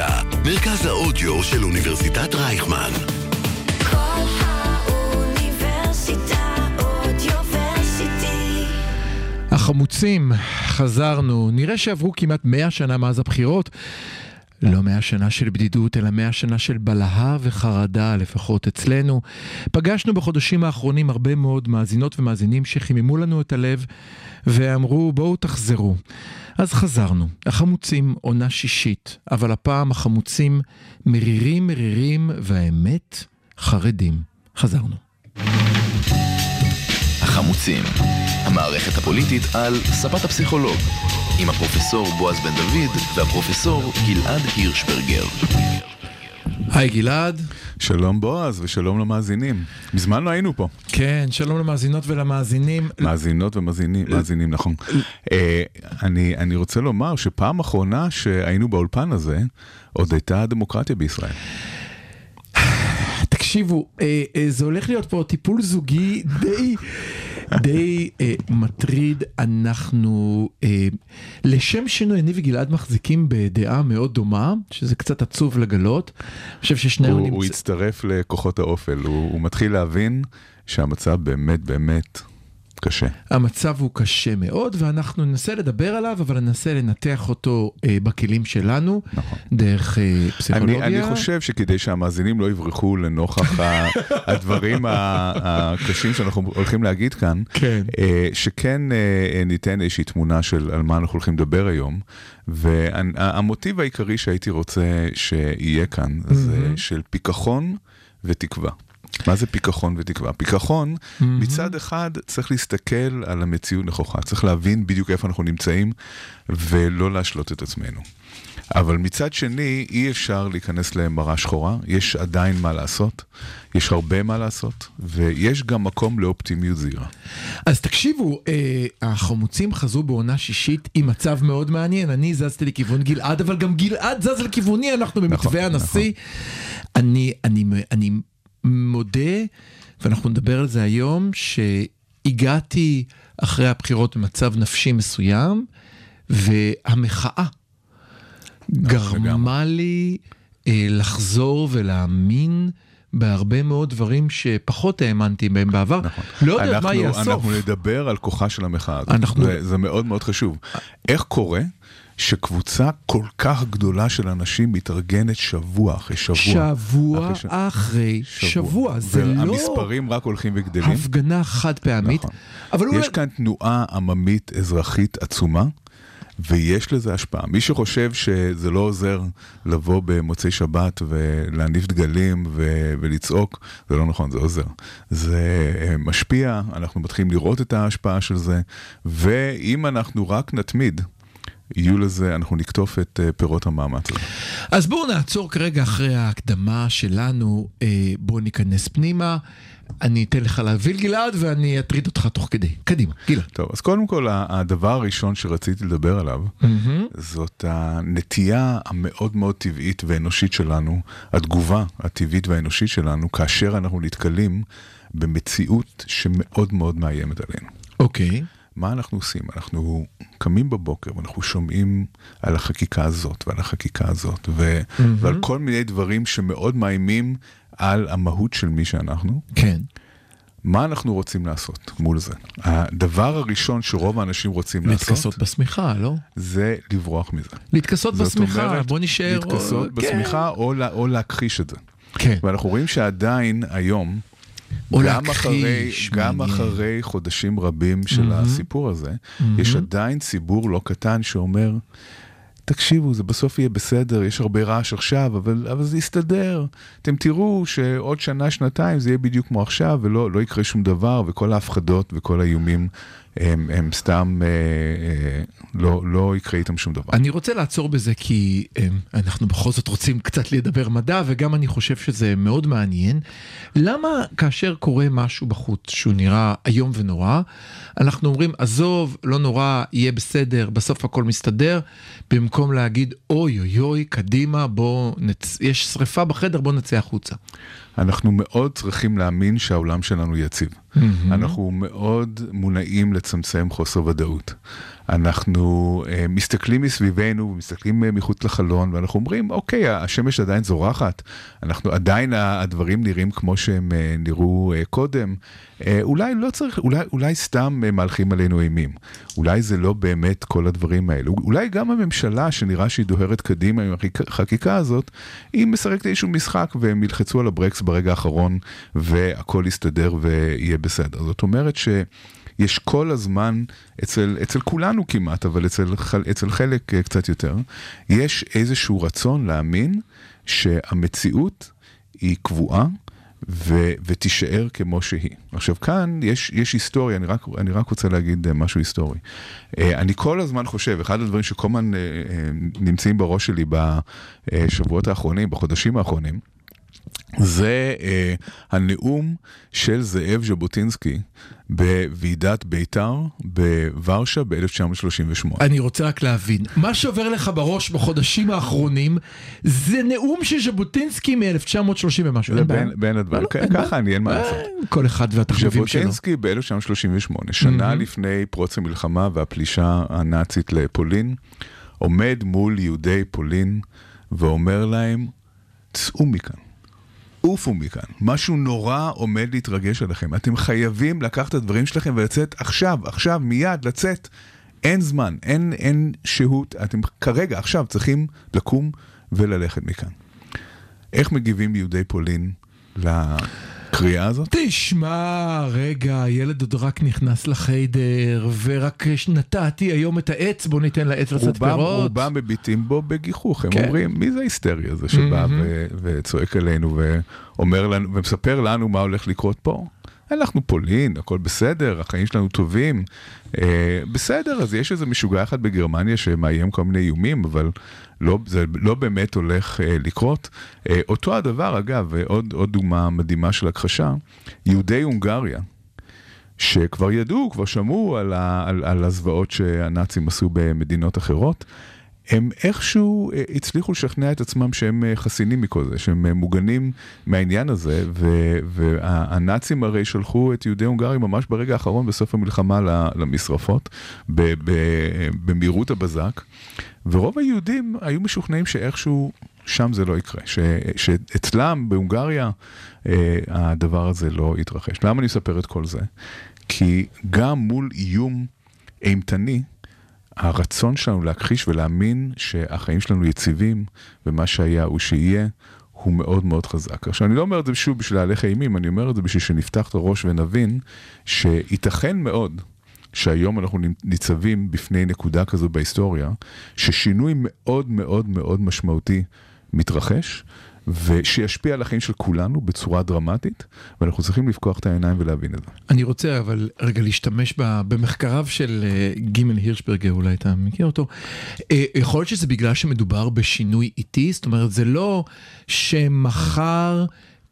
האוניברסיטה, מרכז האודיו של אוניברסיטת רייכמן. כל האוניברסיטה אודיוורסיטי. החמוצים, חזרנו. נראה שעברו כמעט 100 שנה מאז הבחירות. לא 100 שנה של בדידות, אלא 100 שנה של בלהה וחרדה, לפחות אצלנו. פגשנו בחודשים האחרונים הרבה מאוד מאזינות ומאזינים שחיממו לנו את הלב ואמרו, בואו תחזרו. אז חזרנו. החמוצים עונה שישית, אבל הפעם החמוצים מרירים מרירים, והאמת, חרדים. חזרנו. החמוצים, המערכת הפוליטית על ספת הפסיכולוג, עם הפרופסור בועז בן דוד והפרופסור גלעד הירשברגר. היי גלעד. שלום בועז ושלום למאזינים. מזמן לא היינו פה. כן, שלום למאזינות ולמאזינים. מאזינות ומאזינים, מאזינים, נכון. אה, אני, אני רוצה לומר שפעם אחרונה שהיינו באולפן הזה, עוד הייתה דמוקרטיה בישראל. תקשיבו, אה, אה, זה הולך להיות פה טיפול זוגי די, די אה, מטריד. אנחנו, אה, לשם שינוי, אני וגלעד מחזיקים בדעה מאוד דומה, שזה קצת עצוב לגלות. אני חושב ששנינו הוא, הוא. הצטרף לכוחות האופל, הוא, הוא מתחיל להבין שהמצב באמת באמת קשה. המצב הוא קשה מאוד, ואנחנו ננסה לדבר עליו, אבל ננסה לנתח אותו אה, בכלים שלנו, נכון. דרך אה, פסיכולוגיה. אני, אני חושב שכדי שהמאזינים לא יברחו לנוכח ה- הדברים הקשים שאנחנו הולכים להגיד כאן, כן. אה, שכן אה, ניתן איזושהי תמונה של על מה אנחנו הולכים לדבר היום. והמוטיב העיקרי שהייתי רוצה שיהיה כאן זה של פיכחון ותקווה. מה זה פיכחון ותקווה? פיכחון, מצד אחד צריך להסתכל על המציאות נכוחה, צריך להבין בדיוק איפה אנחנו נמצאים ולא להשלות את עצמנו. אבל מצד שני, אי אפשר להיכנס למראה שחורה, יש עדיין מה לעשות, יש הרבה מה לעשות, ויש גם מקום לאופטימיות זהירה. אז תקשיבו, אה, החמוצים חזרו בעונה שישית עם מצב מאוד מעניין. אני זזתי לכיוון גלעד, אבל גם גלעד זז לכיווני, אנחנו במתווה נכון, הנשיא. אני, אני, אני מודה, ואנחנו נדבר על זה היום, שהגעתי אחרי הבחירות במצב נפשי מסוים, והמחאה גרמה לי אה, לחזור ולהאמין. בהרבה מאוד דברים שפחות האמנתי בהם בעבר. נכון. לא יודע אנחנו, מה יהיה הסוף. אנחנו נדבר על כוחה של המחאה הזאת, אנחנו- זה, זה מאוד מאוד חשוב. איך קורה שקבוצה כל כך גדולה של אנשים מתארגנת שבוע אחרי שבוע? שבוע אחרי ש- אחרי שבוע, זה לא והמספרים רק הולכים וגדלים. הפגנה חד פעמית, נכון. אבל אולי... יש כאן תנועה עממית אזרחית עצומה. ויש לזה השפעה. מי שחושב שזה לא עוזר לבוא במוצאי שבת ולהניף דגלים ו- ולצעוק, זה לא נכון, זה עוזר. זה אה, משפיע, אנחנו מתחילים לראות את ההשפעה של זה, ואם אנחנו רק נתמיד, יהיו לזה, אנחנו נקטוף את אה, פירות המאמץ הזה. אז בואו נעצור כרגע אחרי ההקדמה שלנו, אה, בואו ניכנס פנימה. אני אתן לך להוביל גלעד ואני אטריד אותך תוך כדי. קדימה, גלעד. טוב, אז קודם כל, הדבר הראשון שרציתי לדבר עליו, זאת הנטייה המאוד מאוד טבעית ואנושית שלנו, התגובה הטבעית והאנושית שלנו, כאשר אנחנו נתקלים במציאות שמאוד מאוד מאיימת עלינו. אוקיי. מה אנחנו עושים? אנחנו קמים בבוקר ואנחנו שומעים על החקיקה הזאת ועל החקיקה הזאת ו- ועל כל מיני דברים שמאוד מאיימים על המהות של מי שאנחנו. כן. מה אנחנו רוצים לעשות מול זה? הדבר הראשון שרוב האנשים רוצים לעשות, להתכסות בשמיכה, לא? זה לברוח מזה. להתכסות בשמיכה, אומרת, בוא נשאר... להתכסות כן. בשמיכה או, לה- או להכחיש את זה. כן. ואנחנו רואים שעדיין היום, או גם להכחיש, אחרי, גם מעניין. אחרי חודשים רבים של הסיפור הזה, יש עדיין ציבור לא קטן שאומר, תקשיבו, זה בסוף יהיה בסדר, יש הרבה רעש עכשיו, אבל, אבל זה יסתדר. אתם תראו שעוד שנה, שנתיים זה יהיה בדיוק כמו עכשיו, ולא לא יקרה שום דבר, וכל ההפחדות וכל האיומים הם, הם סתם, אה, אה, לא, לא יקרה איתם שום דבר. אני רוצה לעצור בזה כי אה, אנחנו בכל זאת רוצים קצת לדבר מדע וגם אני חושב שזה מאוד מעניין. למה כאשר קורה משהו בחוץ שהוא נראה איום ונורא, אנחנו אומרים עזוב, לא נורא, יהיה בסדר, בסוף הכל מסתדר, במקום להגיד אוי אוי אוי, קדימה, בוא, נצ... יש שריפה בחדר, בוא נצא החוצה. אנחנו מאוד צריכים להאמין שהעולם שלנו יציב. אנחנו מאוד מונעים לצמצם חוסר ודאות. אנחנו אה, מסתכלים מסביבנו, מסתכלים אה, מחוץ לחלון, ואנחנו אומרים, אוקיי, השמש עדיין זורחת, אנחנו עדיין הדברים נראים כמו שהם אה, נראו קודם. אולי לא צריך, אולי, אולי סתם מהלכים עלינו אימים. אולי זה לא באמת כל הדברים האלו. אולי גם הממשלה, שנראה שהיא דוהרת קדימה עם החקיקה- הזאת, היא משחקת איזשהו משחק והם ילחצו על הברקס ברגע האחרון והכל יסתדר ויהיה בסדר. זאת אומרת ש... יש כל הזמן, אצל, אצל כולנו כמעט, אבל אצל, אצל חלק אה, קצת יותר, יש איזשהו רצון להאמין שהמציאות היא קבועה ו, ותישאר כמו שהיא. עכשיו כאן יש, יש היסטוריה, אני רק, אני רק רוצה להגיד אה, משהו היסטורי. אה, אני כל הזמן חושב, אחד הדברים שכל הזמן נמצאים בראש שלי בשבועות האחרונים, בחודשים האחרונים, זה הנאום של זאב ז'בוטינסקי בוועידת בית"ר בוורשה ב-1938. אני רוצה רק להבין, מה שעובר לך בראש בחודשים האחרונים זה נאום של ז'בוטינסקי מ-1930 ומשהו, אין בעיה. בין, בין הדברים, לא, כן. ככה אני, אין מה לעשות. אה, כל אחד והתחביבים שלו. ז'בוטינסקי ב-1938, שנה לפני פרוץ המלחמה והפלישה הנאצית לפולין, עומד מול יהודי פולין ואומר להם, צאו מכאן. עופו מכאן, משהו נורא עומד להתרגש עליכם. אתם חייבים לקחת את הדברים שלכם ולצאת עכשיו, עכשיו, מיד, לצאת. אין זמן, אין, אין שהות, אתם כרגע, עכשיו, צריכים לקום וללכת מכאן. איך מגיבים יהודי פולין לקריאה הזאת? תשמע, רגע, הילד עוד רק נכנס לחיידר, ורק נטעתי היום את העץ, בוא ניתן לעץ לצאת פירות. רובם מביטים בו בגיחוך, הם כן. אומרים, מי זה ההיסטרי הזה שבא ו- וצועק עלינו ואומר לנו, ומספר לנו מה הולך לקרות פה? אנחנו פולין, הכל בסדר, החיים שלנו טובים. אה, בסדר, אז יש איזה משוגע אחד בגרמניה שמאיים כל מיני איומים, אבל לא, זה לא באמת הולך אה, לקרות. אה, אותו הדבר, אגב, עוד, עוד דוגמה מדהימה של הכחשה, יהודי הונגריה. שכבר ידעו, כבר שמעו על, ה, על, על הזוועות שהנאצים עשו במדינות אחרות, הם איכשהו אה, הצליחו לשכנע את עצמם שהם אה, חסינים מכל זה, שהם אה, מוגנים מהעניין הזה, והנאצים הרי שלחו את יהודי הונגריה ממש ברגע האחרון בסוף המלחמה למשרפות, במהירות הבזק, ורוב היהודים היו משוכנעים שאיכשהו שם זה לא יקרה, ש- שאצלם בהונגריה אה, הדבר הזה לא יתרחש. למה אני מספר את כל זה? כי גם מול איום אימתני, הרצון שלנו להכחיש ולהאמין שהחיים שלנו יציבים ומה שהיה הוא שיהיה, הוא מאוד מאוד חזק. עכשיו, אני לא אומר את זה שוב בשביל להלך אימים, אני אומר את זה בשביל שנפתח את הראש ונבין שייתכן מאוד שהיום אנחנו ניצבים בפני נקודה כזו בהיסטוריה, ששינוי מאוד מאוד מאוד משמעותי מתרחש, ושישפיע על החיים של כולנו בצורה דרמטית, ואנחנו צריכים לפקוח את העיניים ולהבין את זה. אני רוצה אבל רגע להשתמש במחקריו של אה, גימל הירשברגר, אולי אתה מכיר אותו. אה, יכול להיות שזה בגלל שמדובר בשינוי איטי, זאת אומרת זה לא שמחר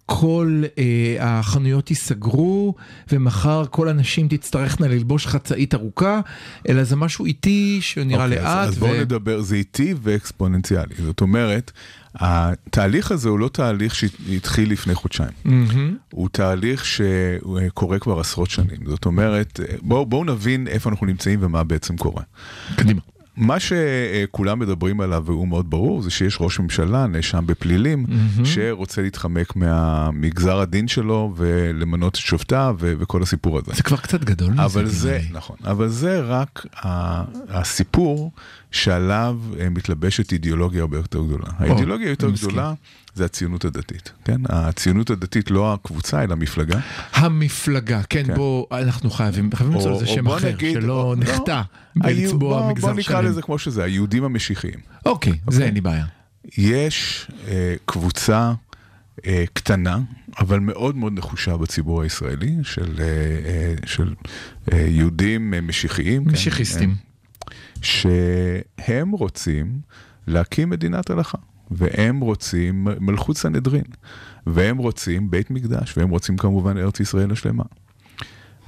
כל אה, החנויות ייסגרו ומחר כל הנשים תצטרכנה ללבוש חצאית ארוכה, אלא זה משהו איטי שנראה אוקיי, לאט. אז, אז בואו נדבר, זה איטי ואקספוננציאלי. זאת אומרת, התהליך הזה הוא לא תהליך שהתחיל לפני חודשיים. מהמם. הוא תהליך שקורה כבר עשרות שנים. זאת אומרת, בואו בוא נבין איפה אנחנו נמצאים ומה בעצם קורה. קדימה. מה שכולם מדברים עליו והוא מאוד ברור זה שיש ראש ממשלה נאשם בפלילים מהמם. שרוצה להתחמק מה- מגזר הדין שלו ולמנות את שופטיו ו- וכל הסיפור הזה. זה כבר קצת גדול מזה. אבל זה, לי. נכון, אבל זה רק ה- הסיפור שעליו אה, מתלבשת אידיאולוגיה הרבה יותר גדולה. האידיאולוגיה מסכים. גדולה זה הציונות הדתית, כן? הציונות הדתית לא הקבוצה אלא המפלגה. המפלגה, כן, כן. בוא, אנחנו חייבים, חייבים למצוא לזה שם אחר, נגיד- שלא או- נחטא היו- בלצבוע בוא- מגזר בוא נקרא שלם. לזה כמו שזה, היהודים המשיחיים. אוקיי, זה אין לי בעיה. יש אה, קבוצה אה, קטנה, אבל מאוד מאוד נחושה בציבור הישראלי, של, אה, אה, של אה, יהודים אה, משיחיים. כן, משיחיסטים. אה, שהם רוצים להקים מדינת הלכה, והם רוצים מלכות סנהדרין, והם רוצים בית מקדש, והם רוצים כמובן ארץ ישראל השלמה.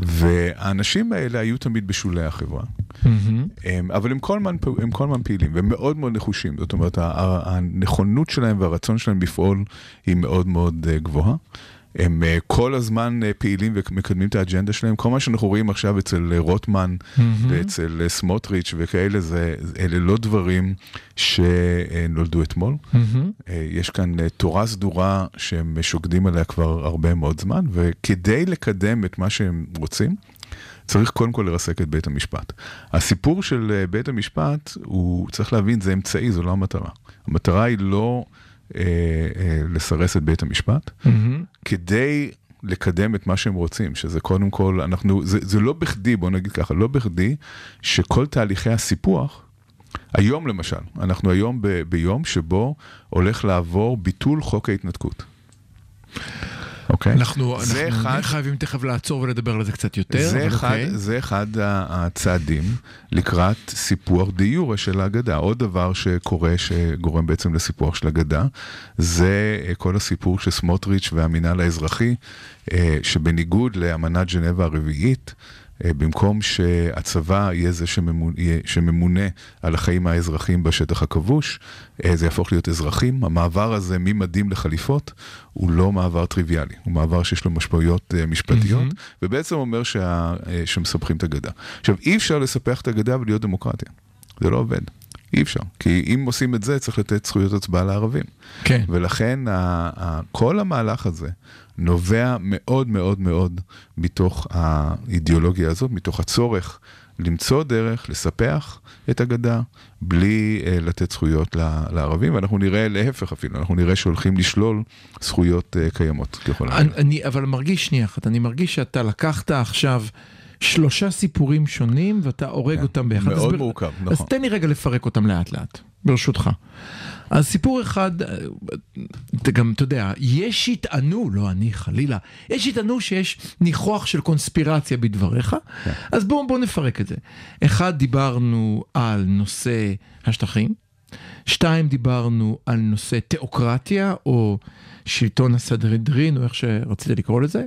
והאנשים האלה היו תמיד בשולי החברה. מהמם. הם, אבל הם כל, הזמן, הם כל הזמן פעילים, והם מאוד מאוד נחושים. זאת אומרת, הנכונות שלהם והרצון שלהם לפעול היא מאוד מאוד אה, גבוהה. הם אה, כל הזמן אה, פעילים ומקדמים את האג'נדה שלהם. כל מה שאנחנו רואים עכשיו אצל אה, רוטמן ואצל אה, סמוטריץ' וכאלה, זה, אלה לא דברים שנולדו אתמול. אה, יש כאן אה, תורה סדורה שהם שוקדים עליה כבר הרבה מאוד זמן, וכדי לקדם את מה שהם רוצים, צריך קודם כל לרסק את בית המשפט. הסיפור של אה, בית המשפט, הוא, צריך להבין, זה אמצעי, זו לא המטרה. המטרה היא לא אה, אה, לסרס את בית המשפט, כדי לקדם את מה שהם רוצים, שזה קודם כל, אנחנו, זה, זה לא בכדי, בוא נגיד ככה, לא בכדי, שכל תהליכי הסיפוח, היום למשל, אנחנו היום ב, ביום שבו הולך לעבור ביטול חוק ההתנתקות. אוקיי? אנחנו, אנחנו אחד- חייבים תכף לעצור ולדבר על זה קצת יותר. זה אחד, אוקיי. זה אחד ה- הצעדים לקראת סיפוח דה יורה של הגדה. עוד דבר שקורה, שגורם בעצם לסיפוח של הגדה, זה אה, כל הסיפור של סמוטריץ' והמינהל האזרחי, אה, שבניגוד לאמנת ז'נבה הרביעית, במקום שהצבא יהיה זה שממונה, שממונה על החיים האזרחיים בשטח הכבוש, אה, זה יהפוך להיות אזרחים. המעבר הזה ממדים לחליפות הוא לא מעבר טריוויאלי, הוא מעבר שיש לו משמעויות אה, משפטיות, ובעצם אומר שה, אה, שמספחים את הגדה. עכשיו, אי אפשר לספח את הגדה ולהיות דמוקרטיה. זה לא עובד. אי אפשר. כי אם עושים את זה, צריך לתת זכויות הצבעה לערבים. כן. ולכן ה, ה, כל המהלך הזה נובע מאוד מאוד מאוד מתוך האידיאולוגיה הזאת, מתוך הצורך למצוא דרך לספח את הגדה בלי uh, לתת זכויות ל- לערבים, ואנחנו נראה להפך אפילו, אנחנו נראה שהולכים לשלול זכויות uh, קיימות ככל הנראה. אני אבל מרגיש שנייה אחת, אני מרגיש שאתה לקחת עכשיו שלושה סיפורים שונים ואתה הורג אותם ביחד. כן. מאוד אז ב- מורכב, אז נכון. תן לי רגע לפרק אותם לאט לאט, ברשותך. אז סיפור אחד, אתה גם, אתה יודע, יש שיטענו, לא אני חלילה, יש שיטענו שיש ניחוח של קונספירציה בדבריך, כן. אז בואו בוא נפרק את זה. אחד, דיברנו על נושא השטחים, שתיים, דיברנו על נושא תיאוקרטיה, או שלטון הסדרדרין, או איך שרצית לקרוא לזה,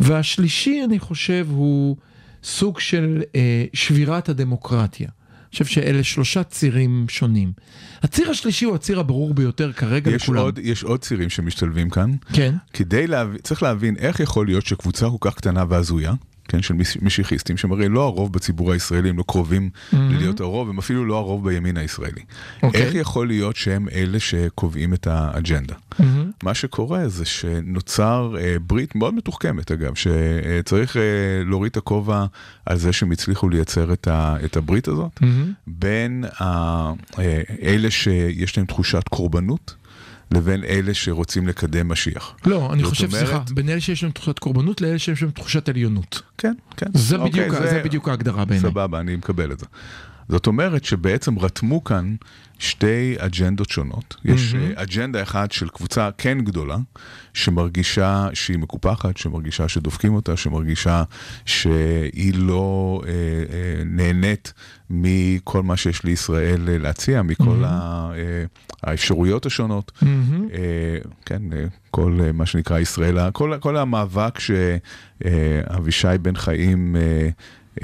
והשלישי, אני חושב, הוא סוג של אה, שבירת הדמוקרטיה. אני חושב שאלה שלושה צירים שונים. הציר השלישי הוא הציר הברור ביותר כרגע יש לכולם. עוד, יש עוד צירים שמשתלבים כאן. כן. כדי להבין, צריך להבין איך יכול להיות שקבוצה כל כך קטנה והזויה, כן, של מש- משיחיסטים, שהם הרי לא הרוב בציבור הישראלי, הם לא קרובים להיות הרוב, הם אפילו לא הרוב בימין הישראלי. אוקיי. איך יכול להיות שהם אלה שקובעים את האג'נדה? מה שקורה זה שנוצר אה, ברית מאוד מתוחכמת אגב, שצריך אה, להוריד את הכובע על זה שהם הצליחו לייצר את, ה, את הברית הזאת, בין ה, אה, אלה שיש להם תחושת קורבנות. לבין אלה שרוצים לקדם משיח. לא, אני חושב, אומרת- סליחה, בין אלה שיש להם תחושת קורבנות לאלה שיש להם תחושת עליונות. כן, כן. זה אוקיי, בדיוק ה- זה בדיוק ההגדרה בעיניי. סבבה, אני מקבל את זה. זאת אומרת שבעצם רתמו כאן שתי אג'נדות שונות. יש אה, אג'נדה אחת של קבוצה כן גדולה, שמרגישה שהיא מקופחת, שמרגישה שדופקים אותה, שמרגישה שהיא לא אה, אה, נהנית מכל מה שיש לישראל אה, להציע, מכל ה, אה, האפשרויות השונות. אה, כן, אה, כל אה, מה שנקרא ישראל, כל, כל המאבק שאבישי בן חיים אה, אה,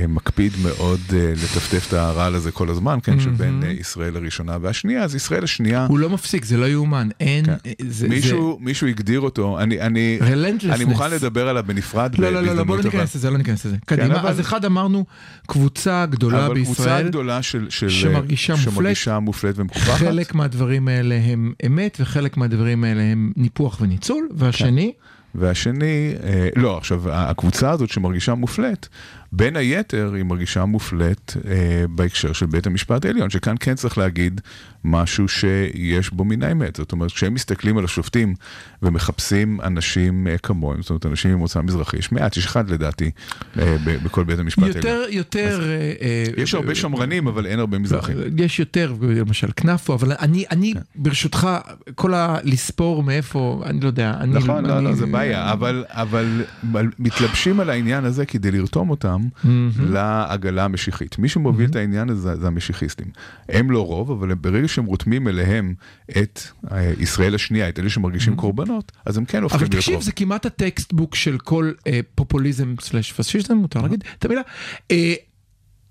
מקפיד מאוד אה, לטפטף את הרעל הזה כל הזמן, כן, שבין אה, ישראל הראשונה והשנייה, אז ישראל השנייה, הוא לא מפסיק, זה לא יאומן, אין... כן. אה, מישהו, מישהו הגדיר אותו, אני, אני, Relentlessness. אני מוכן לדבר עליו בנפרד. לא, לא, לא, לא, בוא בהזדמנות, ניכנס לזה, לא ניכנס לזה. קדימה, אבל- אז אחד אמרנו, קבוצה גדולה אבל קבוצה בישראל, גדולה של, של, שמרגישה מופלית. ומקופחת. חלק מהדברים האלה הם אמת, וחלק מהדברים האלה הם ניפוח וניצול, והשני, והשני, אה, לא, עכשיו, הקבוצה הזאת שמרגישה מופלית, בין היתר היא מרגישה מופלית אה, בהקשר של בית המשפט העליון, שכאן כן צריך להגיד משהו שיש בו מן האמת. זאת אומרת, כשהם מסתכלים על השופטים ומחפשים אנשים אה, כמוהם, זאת אומרת, אנשים ממוצא מזרחי, יש מעט, יש אחד לדעתי אה, ב- בכל בית המשפט העליון. יותר, יותר... אה, אה, יש הרבה שמרנים, אבל אין הרבה מזרחים. יש יותר, למשל כנפו, אבל אני, אני ברשותך, כל הלספור מאיפה, אני לא יודע, אני... נכון, לא, אני- לא, זה בעיה, אבל, אבל מתלבשים על העניין הזה כדי לרתום אותם לעגלה המשיחית. מי שמוביל את העניין הזה זה המשיחיסטים. הם לא רוב, אבל ברגע שהם רותמים אליהם את אה, ישראל השנייה, את אלה שמרגישים קורבנות, אז הם כן הופכים אבל להיות תקשיב, רוב. זה כמעט הטקסטבוק של כל אה, פופוליזם סלאש פשיזם, מותר להגיד את המילה. אה,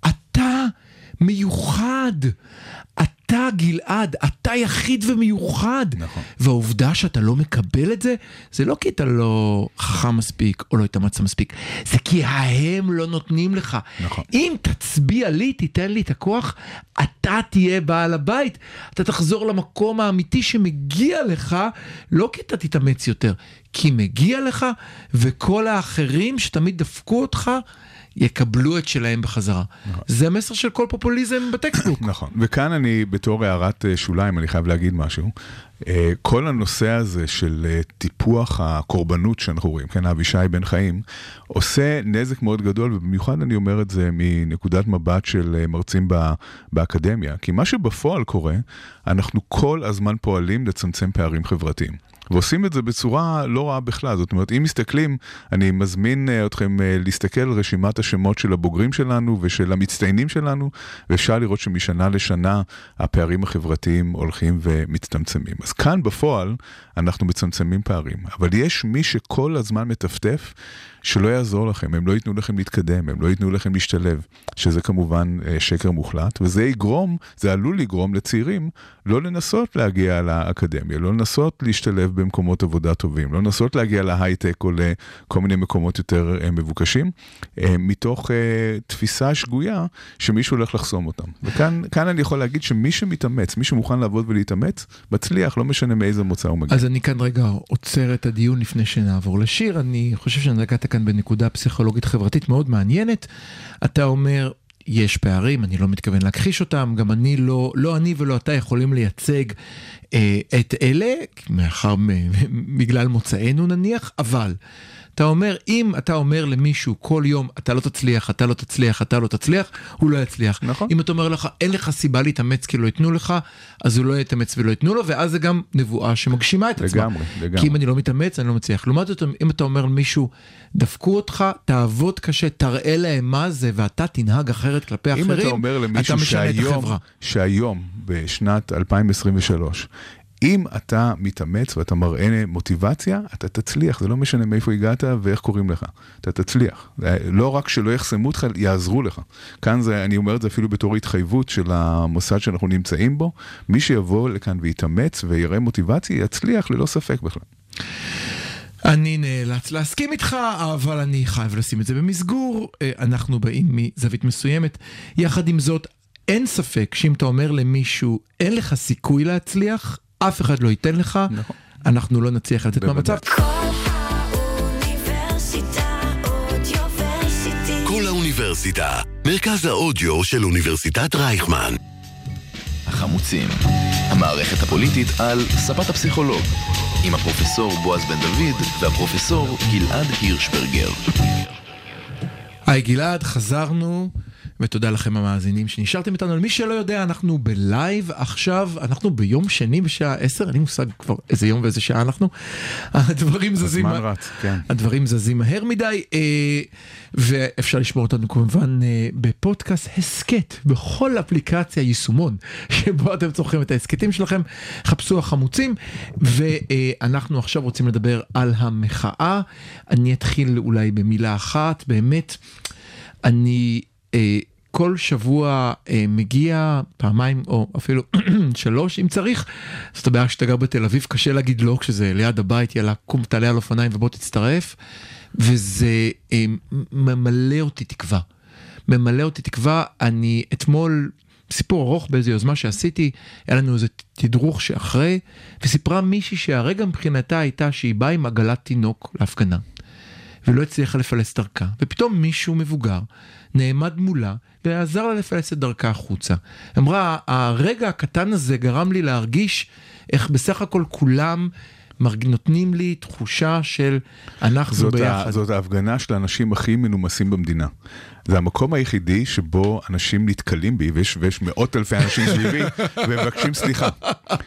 אתה מיוחד. אתה גלעד, אתה יחיד ומיוחד. נכון. והעובדה שאתה לא מקבל את זה, זה לא כי אתה לא חכם מספיק או לא התאמצת מספיק, זה כי ההם לא נותנים לך. נכון. אם תצביע לי, תיתן לי את הכוח, אתה תהיה בעל הבית. אתה תחזור למקום האמיתי שמגיע לך, לא כי אתה תתאמץ יותר, כי מגיע לך, וכל האחרים שתמיד דפקו אותך, יקבלו את שלהם בחזרה. זה מסר של כל פופוליזם בטקסטבוק. נכון, וכאן אני בתור הערת אה, שוליים, אני חייב להגיד משהו. אה, כל הנושא הזה של אה, טיפוח הקורבנות שאנחנו רואים, כן, אבישי בן חיים, עושה נזק מאוד גדול, ובמיוחד אני אומר את זה מנקודת מבט של אה, מרצים באקדמיה, כי מה שבפועל קורה, אנחנו כל הזמן פועלים לצמצם פערים חברתיים. ועושים את זה בצורה לא רעה בכלל, זאת אומרת, אם מסתכלים, אני מזמין אתכם להסתכל על רשימת השמות של הבוגרים שלנו ושל המצטיינים שלנו, ואפשר לראות שמשנה לשנה הפערים החברתיים הולכים ומצטמצמים. אז כאן בפועל אנחנו מצמצמים פערים, אבל יש מי שכל הזמן מטפטף שלא יעזור לכם, הם לא ייתנו לכם להתקדם, הם לא ייתנו לכם להשתלב, שזה כמובן אה, שקר מוחלט, וזה יגרום, זה עלול לגרום לצעירים לא לנסות להגיע לאקדמיה, לא לנסות להשתלב במקומות עבודה טובים, לא לנסות להגיע להייטק או לכל מיני מקומות יותר אה, מבוקשים, אה, מתוך תפיסה שגויה שמישהו הולך לחסום אותם. וכאן כאן אני יכול להגיד שמי שמתאמץ, מי שמוכן לעבוד ולהתאמץ, מצליח, לא משנה מאיזה מוצא הוא מגיע. אז אני כאן רגע עוצר את הדיון לפני שנעבור לשיר. אני חושב שנגעת כאן בנקודה פסיכולוגית חברתית מאוד מעניינת. אתה אומר, יש פערים, אני לא מתכוון להכחיש אותם, גם אני לא, לא אני ולא אתה יכולים לייצג אה, את אלה, מאחר, בגלל מוצאנו נניח, אבל אתה אומר, אם אתה אומר למישהו כל יום, אתה לא תצליח, אתה לא תצליח, אתה לא תצליח, הוא לא יצליח. נכון. אם אתה אומר לך, אין לך סיבה להתאמץ כי לא ייתנו לך, אז הוא לא יתאמץ ולא ייתנו לו, ואז זה גם נבואה שמגשימה את עצמה. לגמרי, לגמרי. כי אם אני לא מתאמץ, אני לא מצליח. לעומת זאת, אם אתה אומר למישהו, דפקו אותך, תעבוד קשה, תראה להם מה זה, ואתה תנהג אחרת כלפי אם אחרים, אתה אומר למישהו אתה משנה את שהיום, החברה. שהיום, בשנת 2023, אם אתה מתאמץ ואתה מראה מוטיבציה, אתה תצליח, זה לא משנה מאיפה הגעת ואיך קוראים לך, אתה תצליח. לא רק שלא יחסמו אותך, יעזרו לך. כאן זה, אני אומר את זה אפילו בתור התחייבות של המוסד שאנחנו נמצאים בו, מי שיבוא לכאן ויתאמץ ויראה מוטיבציה, יצליח ללא ספק בכלל. אני נאלץ להסכים איתך, אבל אני חייב לשים את זה במסגור. אה, אנחנו באים מזווית מסוימת. יחד עם זאת, אין ספק שאם אתה אומר למישהו, אין לך סיכוי להצליח, אף אחד לא ייתן לך, נכון. אנחנו לא נצליח לצאת. מהמצב. כל האוניברסיטה אודיוורסיטי. כל האוניברסיטה, מרכז האודיו של אוניברסיטת רייכמן. החמוצים, המערכת הפוליטית על ספת הפסיכולוג, עם הפרופסור בועז בן דוד והפרופסור גלעד הירשברגר. היי גלעד, חזרנו, ותודה לכם המאזינים שנשארתם איתנו. למי שלא יודע, אנחנו בלייב עכשיו, אנחנו ביום שני בשעה 10, אין לי מושג כבר איזה יום ואיזה שעה אנחנו. הדברים זזים... רץ, כן. הדברים זזים מהר מדי, אה, ואפשר לשמור אותנו כמובן אה, בפודקאסט הסכת, בכל אפליקציה יישומון שבו אתם צורכים את ההסכתים שלכם, חפשו החמוצים, ואנחנו עכשיו רוצים לדבר על המחאה. אני אתחיל אולי במילה אחת, באמת, אני... אה, כל שבוע אה, מגיע פעמיים או אפילו שלוש אם צריך, זאת הבעיה שאתה גר בתל אביב, קשה להגיד לא כשזה ליד הבית, יאללה קום תעלה על אופניים ובוא תצטרף, וזה אה, ממלא אותי תקווה. ממלא אותי תקווה, אני אתמול, סיפור ארוך באיזו יוזמה שעשיתי, היה לנו איזה תדרוך שאחרי, וסיפרה מישהי שהרגע מבחינתה הייתה שהיא באה עם עגלת תינוק להפגנה. ולא הצליחה לפלס דרכה, ופתאום מישהו מבוגר נעמד מולה ועזר לה לפלס את דרכה החוצה. אמרה, הרגע הקטן הזה גרם לי להרגיש איך בסך הכל כולם. נותנים לי תחושה של אנחנו זאת, ביחד. ה, זאת ההפגנה של האנשים הכי מנומסים במדינה. זה המקום היחידי שבו אנשים נתקלים בי, ויש, ויש מאות אלפי אנשים סביבי, ומבקשים סליחה.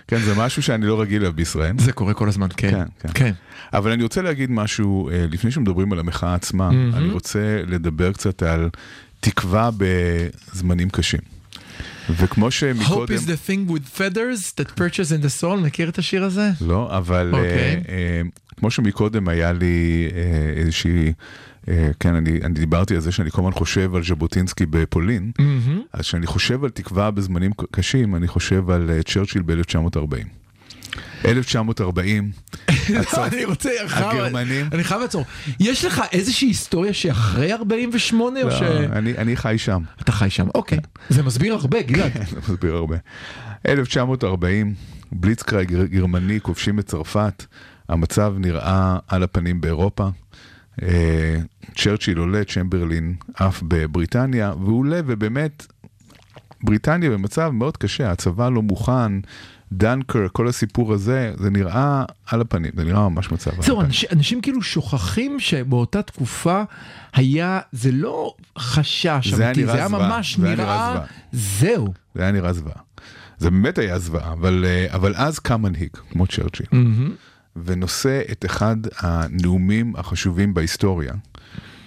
כן, זה משהו שאני לא רגיל אליו בישראל. זה קורה כל הזמן, כן. כן, כן. כן. אבל אני רוצה להגיד משהו, אה, לפני שמדברים על המחאה עצמה, אני רוצה לדבר קצת על תקווה בזמנים קשים. וכמו Hope שמקודם... is the thing with feathers that purchase in the soul, מכיר את השיר הזה? לא, אבל אוקיי. אה, אה, כמו שמקודם היה לי אה, איזושהי, אה, כן, אני, אני דיברתי על זה שאני כל הזמן חושב על ז'בוטינסקי בפולין, אז כשאני חושב על תקווה בזמנים קשים, אני חושב על אה, צ'רצ'יל ב-1940. 1940, לא, אני רוצה, הגרמנים. אני חייב לעצור. יש לך איזושהי היסטוריה שאחרי 48 או לא, ש... אני, אני חי שם. אתה חי שם, אוקיי. זה מסביר הרבה, גלעד. זה מסביר הרבה. 1940, בליצקרייג גר- גרמני, כובשים את צרפת, המצב נראה על הפנים באירופה. אה, צ'רצ'יל עולה, צ'מברלין עף בבריטניה, והוא עולה ובאמת, בריטניה במצב מאוד קשה, הצבא לא מוכן, דנקר, כל הסיפור הזה, זה נראה על הפנים, זה נראה ממש מצב זהו. אנשים, אנשים כאילו שוכחים שבאותה תקופה היה, זה לא חשש זה היה אמיתי, נראה זה היה זוועה, ממש זה היה נראה נראה. זהו. זה היה נראה זוועה. זה באמת היה זוועה, אבל, אה, אבל אז קם מנהיג, כמו צ'רצ'יל. ונושא את אחד הנאומים החשובים בהיסטוריה,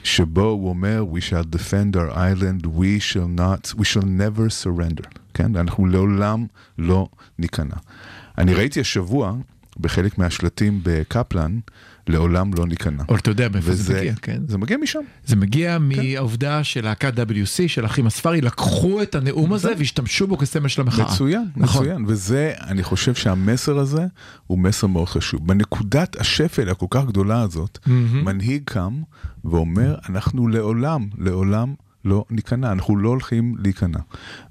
שבו הוא אומר, We shall defend our island, we shall not, we shall never surrender. כן? אנחנו לעולם לא ניכנע. אני ראיתי השבוע, בחלק מהשלטים בקפלן, לעולם לא ניכנע. אבל אתה יודע מאיפה זה וזה- מגיע, כן? זה מגיע משם. זה מגיע מהעובדה שלהקת WC, של אחים אספרי, לקחו את הנאום הזה והשתמשו בו כסמל של המחאה. מצוין, נכון. מצוין, וזה, אני חושב שהמסר הזה הוא מסר מאוד חשוב. בנקודת השפל הכל כך גדולה הזאת, מנהיג קם ואומר, אנחנו לעולם, לעולם לא ניכנע, אנחנו לא הולכים להיכנע.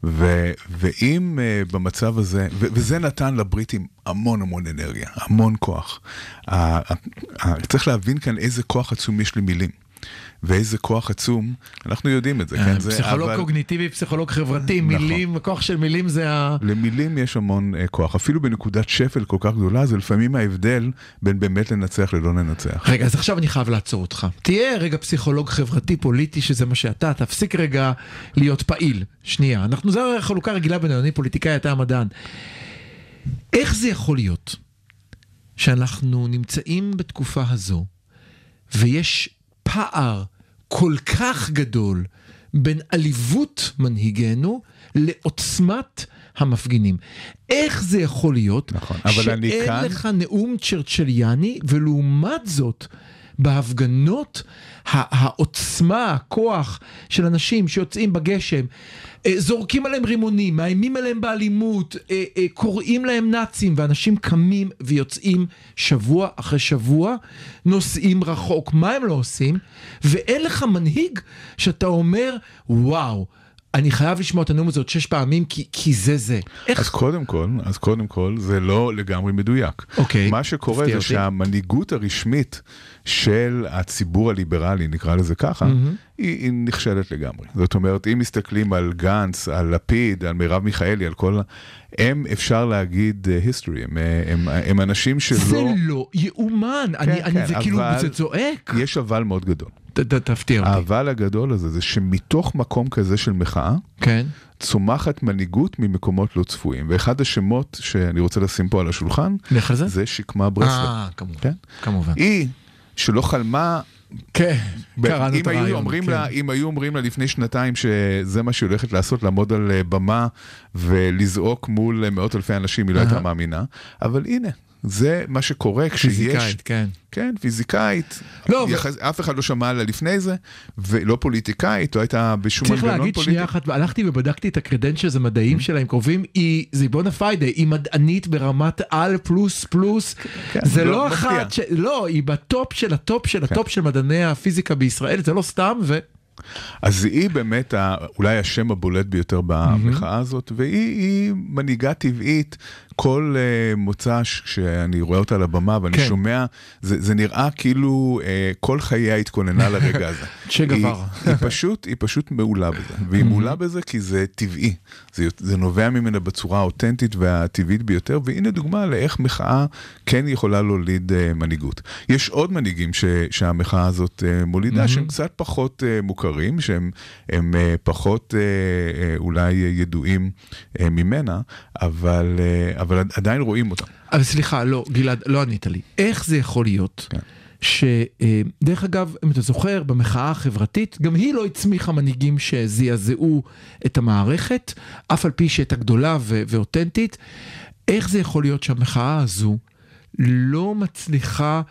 ואם uh, במצב הזה, ו, וזה נתן לבריטים המון המון אנרגיה, המון כוח. Uh, uh, צריך להבין כאן איזה כוח עצום יש למילים. ואיזה כוח עצום, אנחנו יודעים את זה, כן? זה, אה, פסיכולוג אבל- קוגניטיבי, פסיכולוג חברתי, נכון. מילים, כוח של מילים זה ה... למילים יש המון uh, כוח, אפילו בנקודת שפל כל כך גדולה, זה לפעמים ההבדל בין באמת לנצח ללא לנצח. רגע, אז עכשיו אני חייב לעצור אותך. תהיה רגע פסיכולוג חברתי פוליטי, שזה מה שאתה, תפסיק רגע להיות פעיל. שנייה, אנחנו, זו החלוקה רגילה בינינו, אני פוליטיקאי, אתה המדען. איך זה יכול להיות שאנחנו נמצאים בתקופה הזו, ויש פער כל כך גדול בין עליבות מנהיגינו לעוצמת המפגינים. איך זה יכול להיות נכון, שאין כאן- לך נאום צ'רצ'ליאני, ולעומת זאת, בהפגנות, העוצמה, הכוח של אנשים שיוצאים בגשם, אה, זורקים עליהם רימונים, מאיימים עליהם באלימות, אה, אה, קוראים להם נאצים, ואנשים קמים ויוצאים שבוע אחרי שבוע, נוסעים רחוק. מה הם לא עושים? ואין לך מנהיג שאתה אומר, וואו, אני חייב לשמוע את הנאום הזה עוד שש פעמים, כי, כי זה זה. איך? אז קודם כל, אז קודם כל, זה לא לגמרי מדויק. אוקיי, מה שקורה זה אותי. שהמנהיגות הרשמית של הציבור הליברלי, נקרא לזה ככה, היא, היא נכשלת לגמרי. זאת אומרת, אם מסתכלים על גנץ, על לפיד, על מרב מיכאלי, על כל... הם, אפשר להגיד, אה, history, הם, אה, הם, הם אנשים שלא... זה לא יאומן, אני, אני, כן, זה כאילו, אבל- זה צועק. יש אבל מאוד גדול. ת- ת- תפתיע אותי. האבל הגדול הזה זה שמתוך מקום כזה של מחאה, כן. צומחת מנהיגות ממקומות לא צפויים. ואחד השמות שאני רוצה לשים פה על השולחן, לך על זה? זה שקמה ברסלב. אה, כמובן. כן? כמובן. היא, שלא חלמה, כן, קראנו אם את הרעיון. אומרים כן. לה, אם היו אומרים לה לפני שנתיים שזה מה שהיא הולכת לעשות, לעמוד על אה, במה ולזעוק מול מאות אלפי אנשים, היא לא הייתה. מאמינה. אבל הנה, זה מה שקורה כשיש... פיזיקאית, כן. כן, פיזיקאית. לא, ו- יחס, אף אחד לא שמע עליה לפני זה, ולא פוליטיקאית, לא הייתה בשום צריך מנגנון להגיד פוליטי. שנייה אחת, הלכתי ובדקתי את ה credentials המדעיים שלה, הם קרובים, היא, זה bona fide, היא מדענית ברמת על פלוס פלוס, כן, זה לא לא. אחת, ש... לא, היא ב top של ה top של ה top של מדעני הפיזיקה בישראל, זה לא סתם, ו... אז היא באמת ה, אולי השם הבולט ביותר במחאה הזאת, והיא היא מנהיגה טבעית. כל uh, מוצ"ש שאני רואה אותה על הבמה ואני כן. שומע, זה, זה נראה כאילו uh, כל חייה התכוננה לרגע הזה. צ'ה היא, גווארה. היא, פשוט, היא פשוט מעולה בזה, והיא מעולה בזה כי זה טבעי, זה, זה נובע ממנה בצורה האותנטית והטבעית ביותר, והנה דוגמה לאיך מחאה כן יכולה להוליד uh, מנהיגות. יש עוד מנהיגים ש, שהמחאה הזאת uh, מולידה, שהם קצת פחות uh, מוכרים, שהם הם, uh, פחות uh, uh, אולי ידועים uh, ממנה, אבל, uh, אבל עדיין רואים אותם. אבל סליחה, לא, גלעד, לא ענית לי. איך זה יכול להיות כן. שדרך אגב, אם אתה זוכר, במחאה החברתית, גם היא לא הצמיחה מנהיגים שזעזעו את המערכת, אף על פי שהייתה גדולה ו- ואותנטית. איך זה יכול להיות שהמחאה הזו לא מצליחה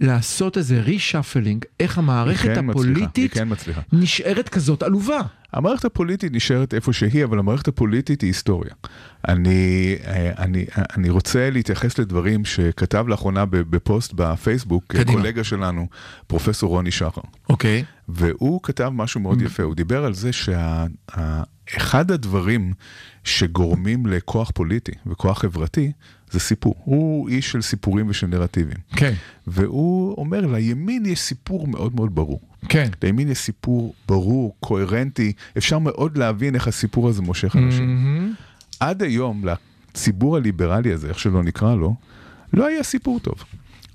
לעשות איזה reshuffling, איך המערכת כן הפוליטית כן מצליחה. נשארת כזאת עלובה? המערכת הפוליטית נשארת איפה שהיא, אבל המערכת הפוליטית היא היסטוריה. אני, אה, אני, אני רוצה להתייחס לדברים שכתב לאחרונה בפוסט בפייסבוק, קדימה. קולגה שלנו, פרופסור רוני שחר. אוקיי. והוא כתב משהו מאוד יפה, הוא דיבר על זה שאחד הדברים שגורמים לכוח פוליטי וכוח חברתי זה סיפור. הוא איש של סיפורים ושל נרטיבים. כן, והוא אומר, לימין יש סיפור מאוד מאוד ברור. כן. לימין יש סיפור ברור, קוהרנטי, אפשר מאוד להבין איך הסיפור הזה מושך אנשים. מהמם. עד היום, לציבור הליברלי הזה, איך שלא נקרא לו, לא היה סיפור טוב.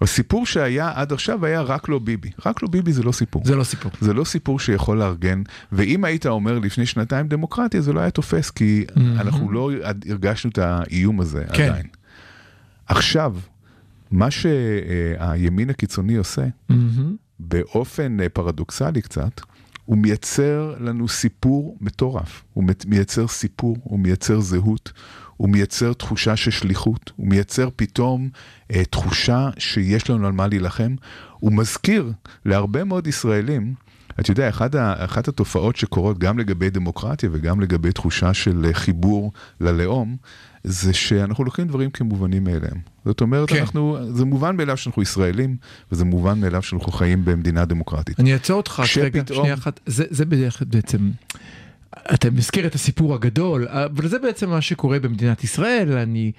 הסיפור שהיה עד עכשיו היה רק לא ביבי. רק לא ביבי זה לא סיפור. זה לא סיפור. זה לא סיפור שיכול לארגן, ואם היית אומר לפני שנתיים דמוקרטיה, זה לא היה תופס, כי אנחנו לא הרגשנו את האיום הזה כן. עדיין. עכשיו, מה שהימין הקיצוני עושה, מהמם. באופן אה, פרדוקסלי קצת, הוא מייצר לנו סיפור מטורף. הוא מייצר סיפור, הוא מייצר זהות, הוא מייצר תחושה של שליחות, הוא מייצר פתאום אה, תחושה שיש לנו על מה להילחם. הוא מזכיר להרבה מאוד ישראלים, אתה יודע, אחת, ה, אחת התופעות שקורות גם לגבי דמוקרטיה וגם לגבי תחושה של אה, חיבור ללאום, זה שאנחנו לוקחים דברים כמובנים מאליהם. זאת אומרת, כן. אנחנו, זה מובן מאליו שאנחנו ישראלים, וזה מובן מאליו שאנחנו חיים במדינה דמוקרטית. אני אעצור אותך רגע, שנייה אחת, זה, זה בדרך בעצם, אתה מזכיר את הסיפור הגדול, אבל זה בעצם מה שקורה במדינת ישראל, אני,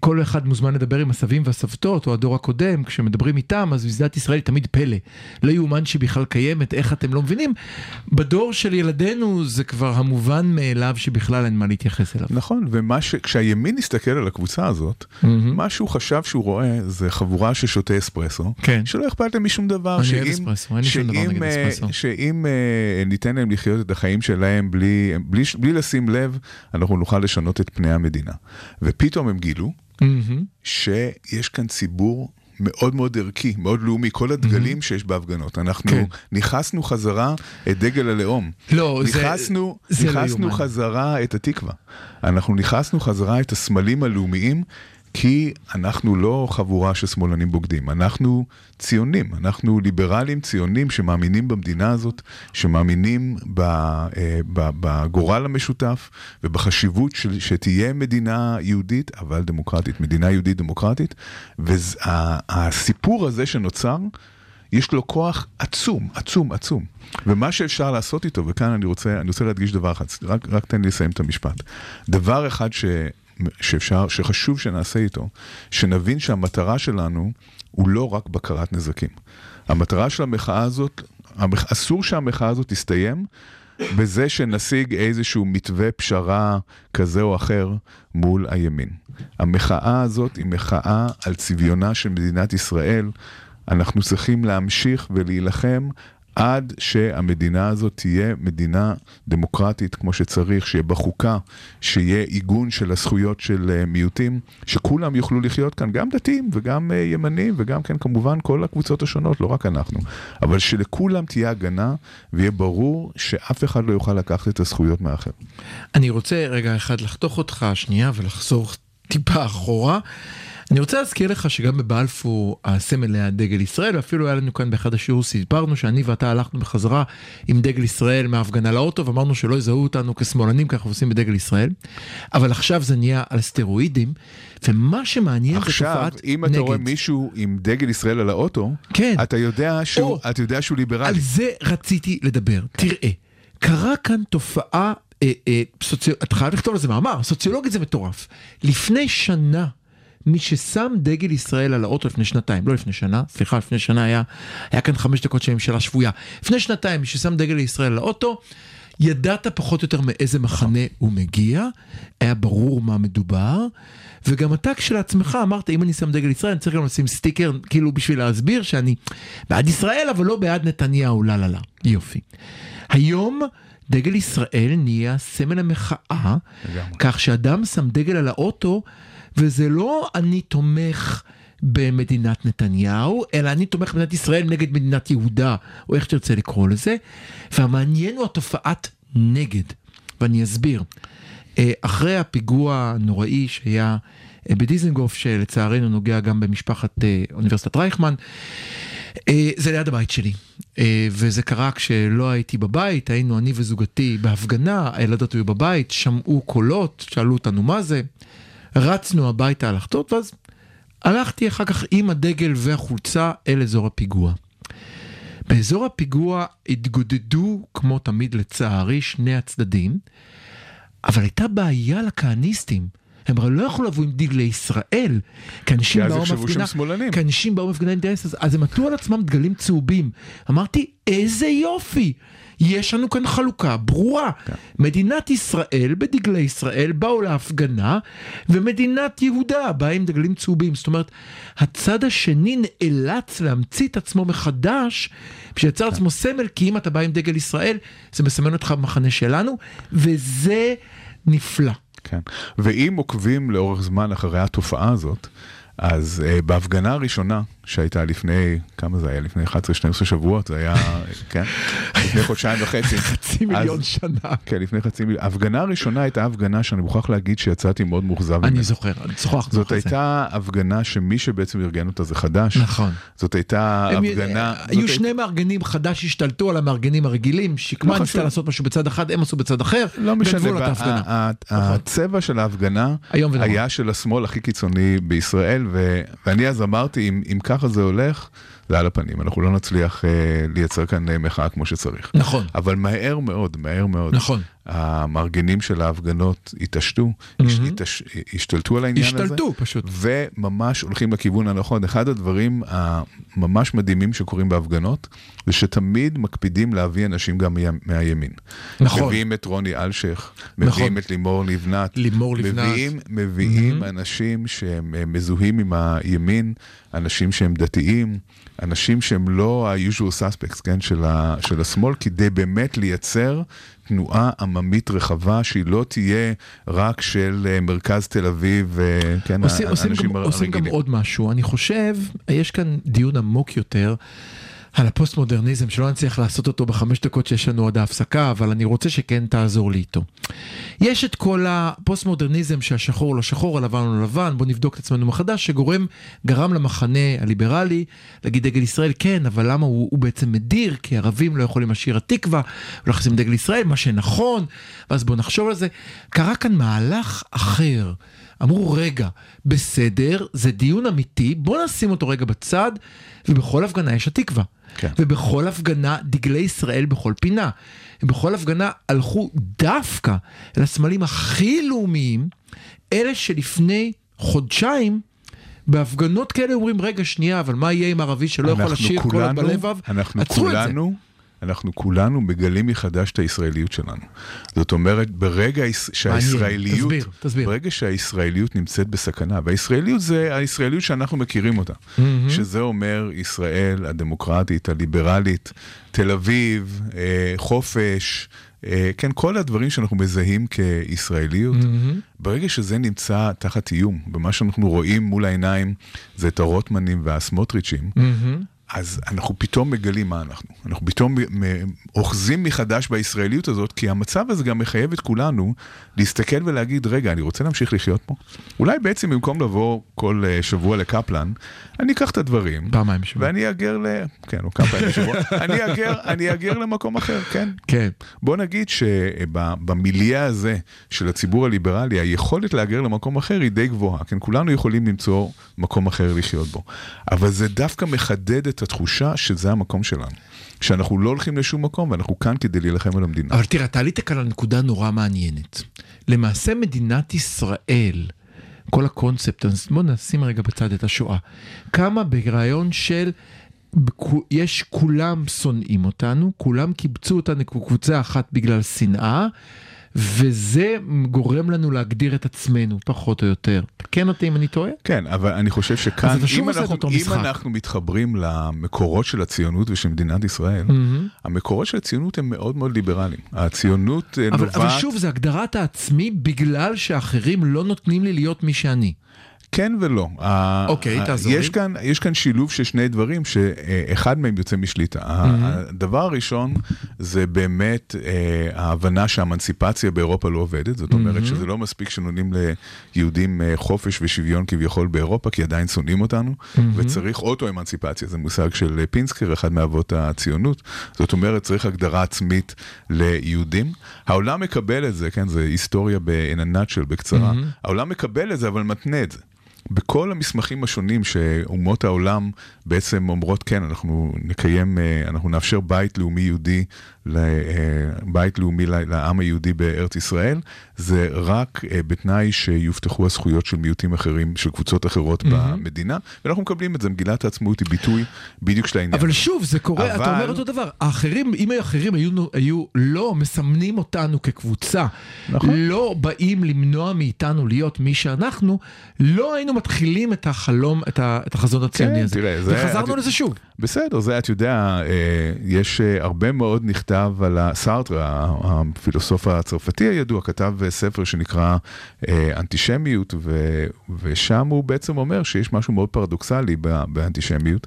כל אחד מוזמן לדבר עם הסבים והסבתות, או הדור הקודם, כשמדברים איתם, אז מדינת ישראל היא תמיד פלא. לא יאומן שהיא בכלל קיימת, איך אתם לא מבינים? בדור של ילדינו זה כבר המובן מאליו שבכלל אין מה להתייחס אליו. נכון, ומה ש... הסתכל על הקבוצה הזאת, מה שהוא חשב שהוא רואה זה חבורה ששותה אספרסו, כן. שלא אכפת להם משום דבר, אני אוהב שאם, אספרסו, אין לי שום דבר נגד אה, אספרסו. שאם אה, ניתן להם לחיות את החיים שלהם בלי, בלי, בלי לשים לב, אנחנו נוכל לשנות את פני המדינה. ופתאום הם גילו מהמם. שיש כאן ציבור מאוד מאוד ערכי, מאוד לאומי, כל הדגלים שיש בהפגנות. אנחנו כן. נכנסנו חזרה את דגל הלאום. לא, זה- נכנסנו, זה לא נכנסנו יאומן. חזרה את התקווה. אנחנו נכנסנו חזרה את הסמלים הלאומיים, כי אנחנו לא חבורה של שמאלנים בוגדים, אנחנו ציונים, אנחנו ליברלים ציונים שמאמינים במדינה הזאת, שמאמינים אה, בגורל המשותף ובחשיבות של, שתהיה מדינה יהודית, אבל דמוקרטית, מדינה יהודית דמוקרטית, והסיפור הזה שנוצר, יש לו כוח עצום, עצום, עצום. ומה שאפשר לעשות איתו, וכאן אני רוצה, אני רוצה להדגיש דבר אחד, רק, רק תן לי לסיים את המשפט. דבר אחד ש, שאפשר, שחשוב שנעשה איתו, שנבין שהמטרה שלנו הוא לא רק בקרת נזקים. המטרה של המחאה הזאת, המח, אסור שהמחאה הזאת תסתיים בזה שנשיג איזשהו מתווה פשרה כזה או אחר מול הימין. המחאה הזאת היא מחאה על צביונה של מדינת ישראל. אנחנו צריכים להמשיך ולהילחם עד שהמדינה הזאת תהיה מדינה דמוקרטית כמו שצריך, שיהיה בה חוקה, שיהיה עיגון של הזכויות של אה, מיעוטים, שכולם יוכלו לחיות כאן, גם דתיים וגם אה, ימנים וגם כן כמובן כל הקבוצות השונות, לא רק אנחנו, אבל שלכולם תהיה הגנה ויהיה ברור שאף אחד לא יוכל לקחת את הזכויות מהאחר. אני רוצה רגע אחד לחתוך אותך שנייה ולחזור טיפה אחורה. אני רוצה להזכיר לך שגם בבלפור הסמל היה דגל ישראל ואפילו היה לנו כאן באחד השיעור סיפרנו שאני ואתה הלכנו בחזרה עם דגל ישראל מההפגנה לאוטו ואמרנו שלא יזהו אותנו כשמאלנים ככה עושים בדגל ישראל אבל עכשיו זה נהיה על סטרואידים ומה שמעניין זה עכשיו, תופעת אם אתה רואה נגד. מישהו עם דגל ישראל על האוטו, כן. אתה יודע שהוא, או. אתה יודע שהוא ליברלי. על זה רציתי לדבר. תראה, קרה כאן תופעה, אה, אה, סוצי... אתה חייב לכתוב על זה מאמר, סוציולוגית זה מטורף. לפני שנה, מי ששם דגל ישראל על האוטו לפני שנתיים, לא לפני שנה, סליחה, לפני שנה היה, היה כאן חמש דקות של ממשלה שבויה. לפני שנתיים, מי ששם דגל ישראל על האוטו, ידעת פחות או יותר מאיזה מחנה הוא מגיע, היה ברור מה מדובר, וגם אתה כשלעצמך אמרת, אם אני שם דגל ישראל, אני צריך גם לשים סטיקר, כאילו בשביל להסביר שאני בעד ישראל, אבל לא בעד נתניהו, לא, לא, לא. יופי. היום דגל ישראל נהיה סמל המחאה, לגמרי. כך שאדם שם דגל על האוטו, וזה לא אני תומך במדינת נתניהו, אלא אני תומך במדינת ישראל נגד מדינת יהודה, או איך שתרצה לקרוא לזה, והמעניין הוא התופעת נגד, ואני אסביר. אה, אחרי הפיגוע הנוראי שהיה אה, בדיזנגוף, שלצערנו נוגע גם במשפחת אה, אוניברסיטת רייכמן, זה ליד הבית שלי, וזה קרה כשלא הייתי בבית, היינו אני וזוגתי בהפגנה, הילדות היו בבית, שמעו קולות, שאלו אותנו מה זה, רצנו הביתה לחטות, ואז הלכתי אחר כך עם הדגל והחולצה אל אזור הפיגוע. באזור הפיגוע התגודדו, כמו תמיד לצערי, שני הצדדים, אבל הייתה בעיה לכהניסטים. הם הרי לא יכלו לבוא עם דגלי ישראל, כי אנשים באו מפגינה. כי אנשים באו מפגינה דייס, אז הם עטו על עצמם דגלים צהובים. אמרתי, איזה יופי, יש לנו כאן חלוקה ברורה. כן. מדינת ישראל בדגלי ישראל באו להפגנה, ומדינת יהודה באה עם דגלים צהובים. זאת אומרת, הצד השני נאלץ להמציא את עצמו מחדש, בשביל לייצר לעצמו סמל, כי אם אתה בא עם דגל ישראל, זה מסמן אותך במחנה שלנו, וזה נפלא. כן. ואם עוקבים לאורך זמן אחרי התופעה הזאת, אז uh, בהפגנה הראשונה שהייתה לפני, כמה זה היה? לפני 11-12 שבועות, זה היה, כן? לפני חודשיים וחצי. חצי מיליון אז- שנה. כן, לפני חצי מיליון. ההפגנה הראשונה הייתה הפגנה שאני מוכרח להגיד שיצאתי מאוד מאוכזב אני. זוכר, אני שוחחנו זאת. הייתה הפגנה שמי שבעצם ארגן אותה זה חד"ש. נכון. זאת הייתה הם- הפגנה... היו שני מארגנים חדש השתלטו על המארגנים הרגילים, שקמה לא ניסתה. לעשות משהו בצד אחד, הם עשו בצד אחר, לא משנה, ה- הצבע של ההפגנה. היה של השמאל הכי קיצוני בישראל, ואני אז אמרתי, אם, אם ככה זה הולך, זה על הפנים, אנחנו לא נצליח אה, לייצר כאן אה, מחאה כמו שצריך. נכון, אבל מהר מאוד, מהר מאוד, נכון. המארגנים של ההפגנות התעשתו, התעש- השתלטו על העניין הזה. השתלטו פשוט. וממש הולכים לכיוון הנכון. אחד הדברים הממש מדהימים שקורים בהפגנות, זה שתמיד מקפידים להביא אנשים גם מה- מהימין. נכון. מביאים את רוני אלשיך, נכון. מביאים את לימור לבנת. לימור לבנת. מביאים, מביאים אנשים שהם אה, מזוהים עם הימין, אנשים שהם דתיים, אנשים שהם לא ה-usual suspects, כן, של, ה, של השמאל, כדי באמת לייצר תנועה עממית רחבה, שהיא לא תהיה רק של אה, מרכז תל אביב, אה, כן, עושים, עושים, האנשים גם, הר- עושים גם הרגילים. עוד משהו, אני חושב, יש כאן דיון עמוק יותר על הפוסט-מודרניזם, שלא נצליח לעשות אותו בחמש דקות שיש לנו עד ההפסקה, אבל אני רוצה שכן תעזור לי איתו. יש את כל הפוסט-מודרניזם שהשחור לא שחור, הלבן לא לבן, בוא נבדוק את עצמנו מחדש, שגורם, גרם למחנה הליברלי להגיד דגל ישראל, כן, אבל למה הוא, הוא בעצם מדיר? כי ערבים לא יכולים לשיר התקווה, ולא יכולים דגל ישראל, מה שנכון, ואז בוא נחשוב על זה. קרה כאן מהלך אחר. אמרו, רגע, בסדר, זה דיון אמיתי, בוא נשים אותו רגע בצד, ובכל הפגנה יש התקווה. כן. ובכל הפגנה דגלי ישראל בכל פינה. ובכל הפגנה הלכו דווקא אל הסמלים הכי לאומיים, אלה שלפני חודשיים, בהפגנות כאלה אומרים, רגע, שנייה, אבל מה יהיה עם ערבי שלא יכול אנחנו לשיר כל עוד כולנו- בלבב? אנחנו עצרו את זה. כולנו, אנחנו כולנו מגלים מחדש את הישראליות שלנו. זאת אומרת, ברגע היש- שהישראליות, תסביר, תסביר. ברגע שהישראליות נמצאת בסכנה, והישראליות זה הישראליות שאנחנו מכירים אותה, שזה אומר ישראל הדמוקרטית, הליברלית, תל אביב, אה, חופש, אה, כן, כל הדברים שאנחנו מזהים כישראליות, ברגע שזה נמצא תחת איום, ומה שאנחנו רואים מול העיניים זה את הרוטמנים והסמוטריצ'ים, אז אנחנו פתאום מגלים מה אנחנו. אנחנו פתאום אוחזים מחדש בישראליות הזאת, כי המצב הזה גם מחייב את כולנו להסתכל ולהגיד, רגע, אני רוצה להמשיך לחיות פה? אולי בעצם במקום לבוא כל אה, שבוע לקפלן, אני אקח את הדברים, פעמיים בשבוע. ואני אגר ל... כן, או כמה פעמים בשבוע, אני אגר, אני אגר למקום אחר, כן. כן. בוא נגיד שבמיליה הזה של הציבור הליברלי, היכולת להגר למקום אחר היא די גבוהה, כן? כולנו יכולים למצוא מקום אחר לחיות בו. אבל זה דווקא מחדד את התחושה שזה המקום שלנו. שאנחנו לא הולכים לשום מקום ואנחנו כאן כדי להילחם על המדינה. אבל תראה, אתה עלית כאן על נקודה נורא מעניינת. למעשה מדינת ישראל, כל הקונספט, אז בוא נשים רגע בצד את השואה, קמה ברעיון של... יש כולם שונאים אותנו, כולם קיבצו אותנו כקבוצה אחת בגלל שנאה, וזה גורם לנו להגדיר את עצמנו, פחות או יותר. תקן אותי אם אני טועה? כן, אבל אני חושב שכאן, אם אנחנו, אם. אנחנו מתחברים למקורות של הציונות ושל מדינת ישראל, המקורות של הציונות הם מאוד מאוד ליברליים. הציונות אה, אבל, נובעת... אבל שוב, זה הגדרת העצמי בגלל שאחרים לא נותנים לי להיות מי שאני. כן ולא. אוקיי, ה- תעזור יש לי. כאן, יש כאן שילוב של שני דברים שאחד מהם יוצא משליטה. הדבר הראשון זה באמת אה, ההבנה שהאמנציפציה באירופה לא עובדת, זאת אומרת שזה לא מספיק שנותנים ליהודים אה, חופש ושוויון כביכול באירופה, כי עדיין שונאים אותנו, וצריך אוטו-אמנציפציה, זה מושג של אה, פינסקר, אחד מאבות הציונות. זאת אומרת, צריך הגדרה עצמית ליהודים. העולם מקבל את זה, כן, זה היסטוריה ב-in a nutshell, בקצרה. העולם מקבל את זה, אבל מתנה את זה. בכל המסמכים השונים שאומות העולם בעצם אומרות, כן, אנחנו נקיים, אה, אנחנו נאפשר בית לאומי יהודי, ל- אה, בית לאומי לעם היהודי בארץ ישראל, זה רק אה, בתנאי שיובטחו הזכויות של מיעוטים אחרים, של קבוצות אחרות במדינה, ואנחנו מקבלים את זה, מגילת העצמאות היא ביטוי בדיוק של העניין. אבל שוב, זה קורה, אתה אבל- אומר אותו דבר. האחרים, אם האחרים היו, היו לא מסמנים אותנו כקבוצה, נכון. לא באים למנוע מאיתנו להיות מי שאנחנו, לא היינו מתחילים את החלום, את, ה, את החזון הציוני כן, הזה. תראה, זה- וחזרנו את- לזה שוב. בסדר, זה, אתה יודע, אה, יש אה, הרבה מאוד נכתב על הסארטר, הפילוסוף הצרפתי הידוע, כתב ספר שנקרא אה, אנטישמיות, ו- ושם הוא בעצם אומר שיש משהו מאוד פרדוקסלי באנטישמיות,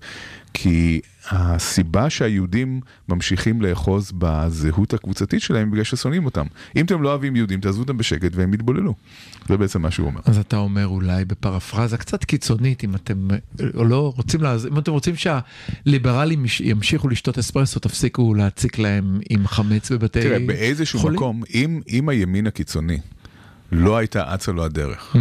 כי הסיבה שהיהודים ממשיכים לאחוז בזהות הקבוצתית שלהם בגלל ששונאים אותם. אם אתם לא אוהבים יהודים, תעזבו אותם בשקט והם יתבוללו. זה בעצם מה שהוא אומר. אז אתה אומר אולי בפרפרזה קצת קיצונית, אם אתם אה, לא רוצים, לעז... אם אתם רוצים שהליברלים ימשיכו לשתות אספרסו, תפסיקו להציק להם עם חמץ בבתי תראה, באיזשהו חולים. מקום, אם, אם הימין הקיצוני לא הייתה אצה לו הדרך,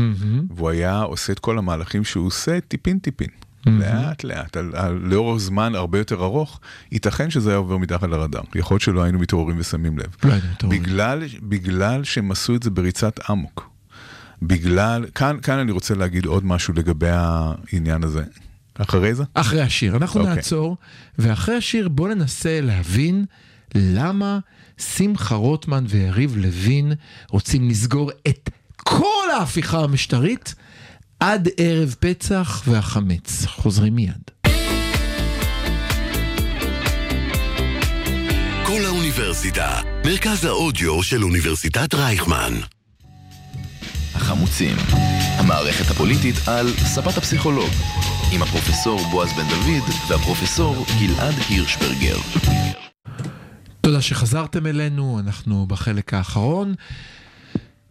והוא היה עושה את כל המהלכים שהוא עושה טיפין טיפין, לאט לאט, על, על, לאורך זמן הרבה יותר ארוך, ייתכן שזה היה עובר מתחת לרדאר. יכול להיות שלא היינו מתעוררים ושמים לב. לא. בגלל, בגלל שהם עשו את זה בריצת אמוק. בגלל, כאן, כאן אני רוצה להגיד עוד משהו לגבי העניין הזה. אחרי זה? אחרי השיר. אנחנו אוקיי. נעצור, ואחרי השיר בואו ננסה להבין למה שמחה רוטמן ויריב לוין רוצים לסגור את כל ההפיכה המשטרית עד ערב פצח והחמץ. חוזרים מיד. כל האוניברסיטה, מרכז האודיו של אוניברסיטת רייכמן. החמוצים, המערכת הפוליטית על ספת הפסיכולוג, עם הפרופסור בועז בן דוד והפרופסור גלעד הירשברגר. תודה שחזרתם אלינו, אנחנו בחלק האחרון.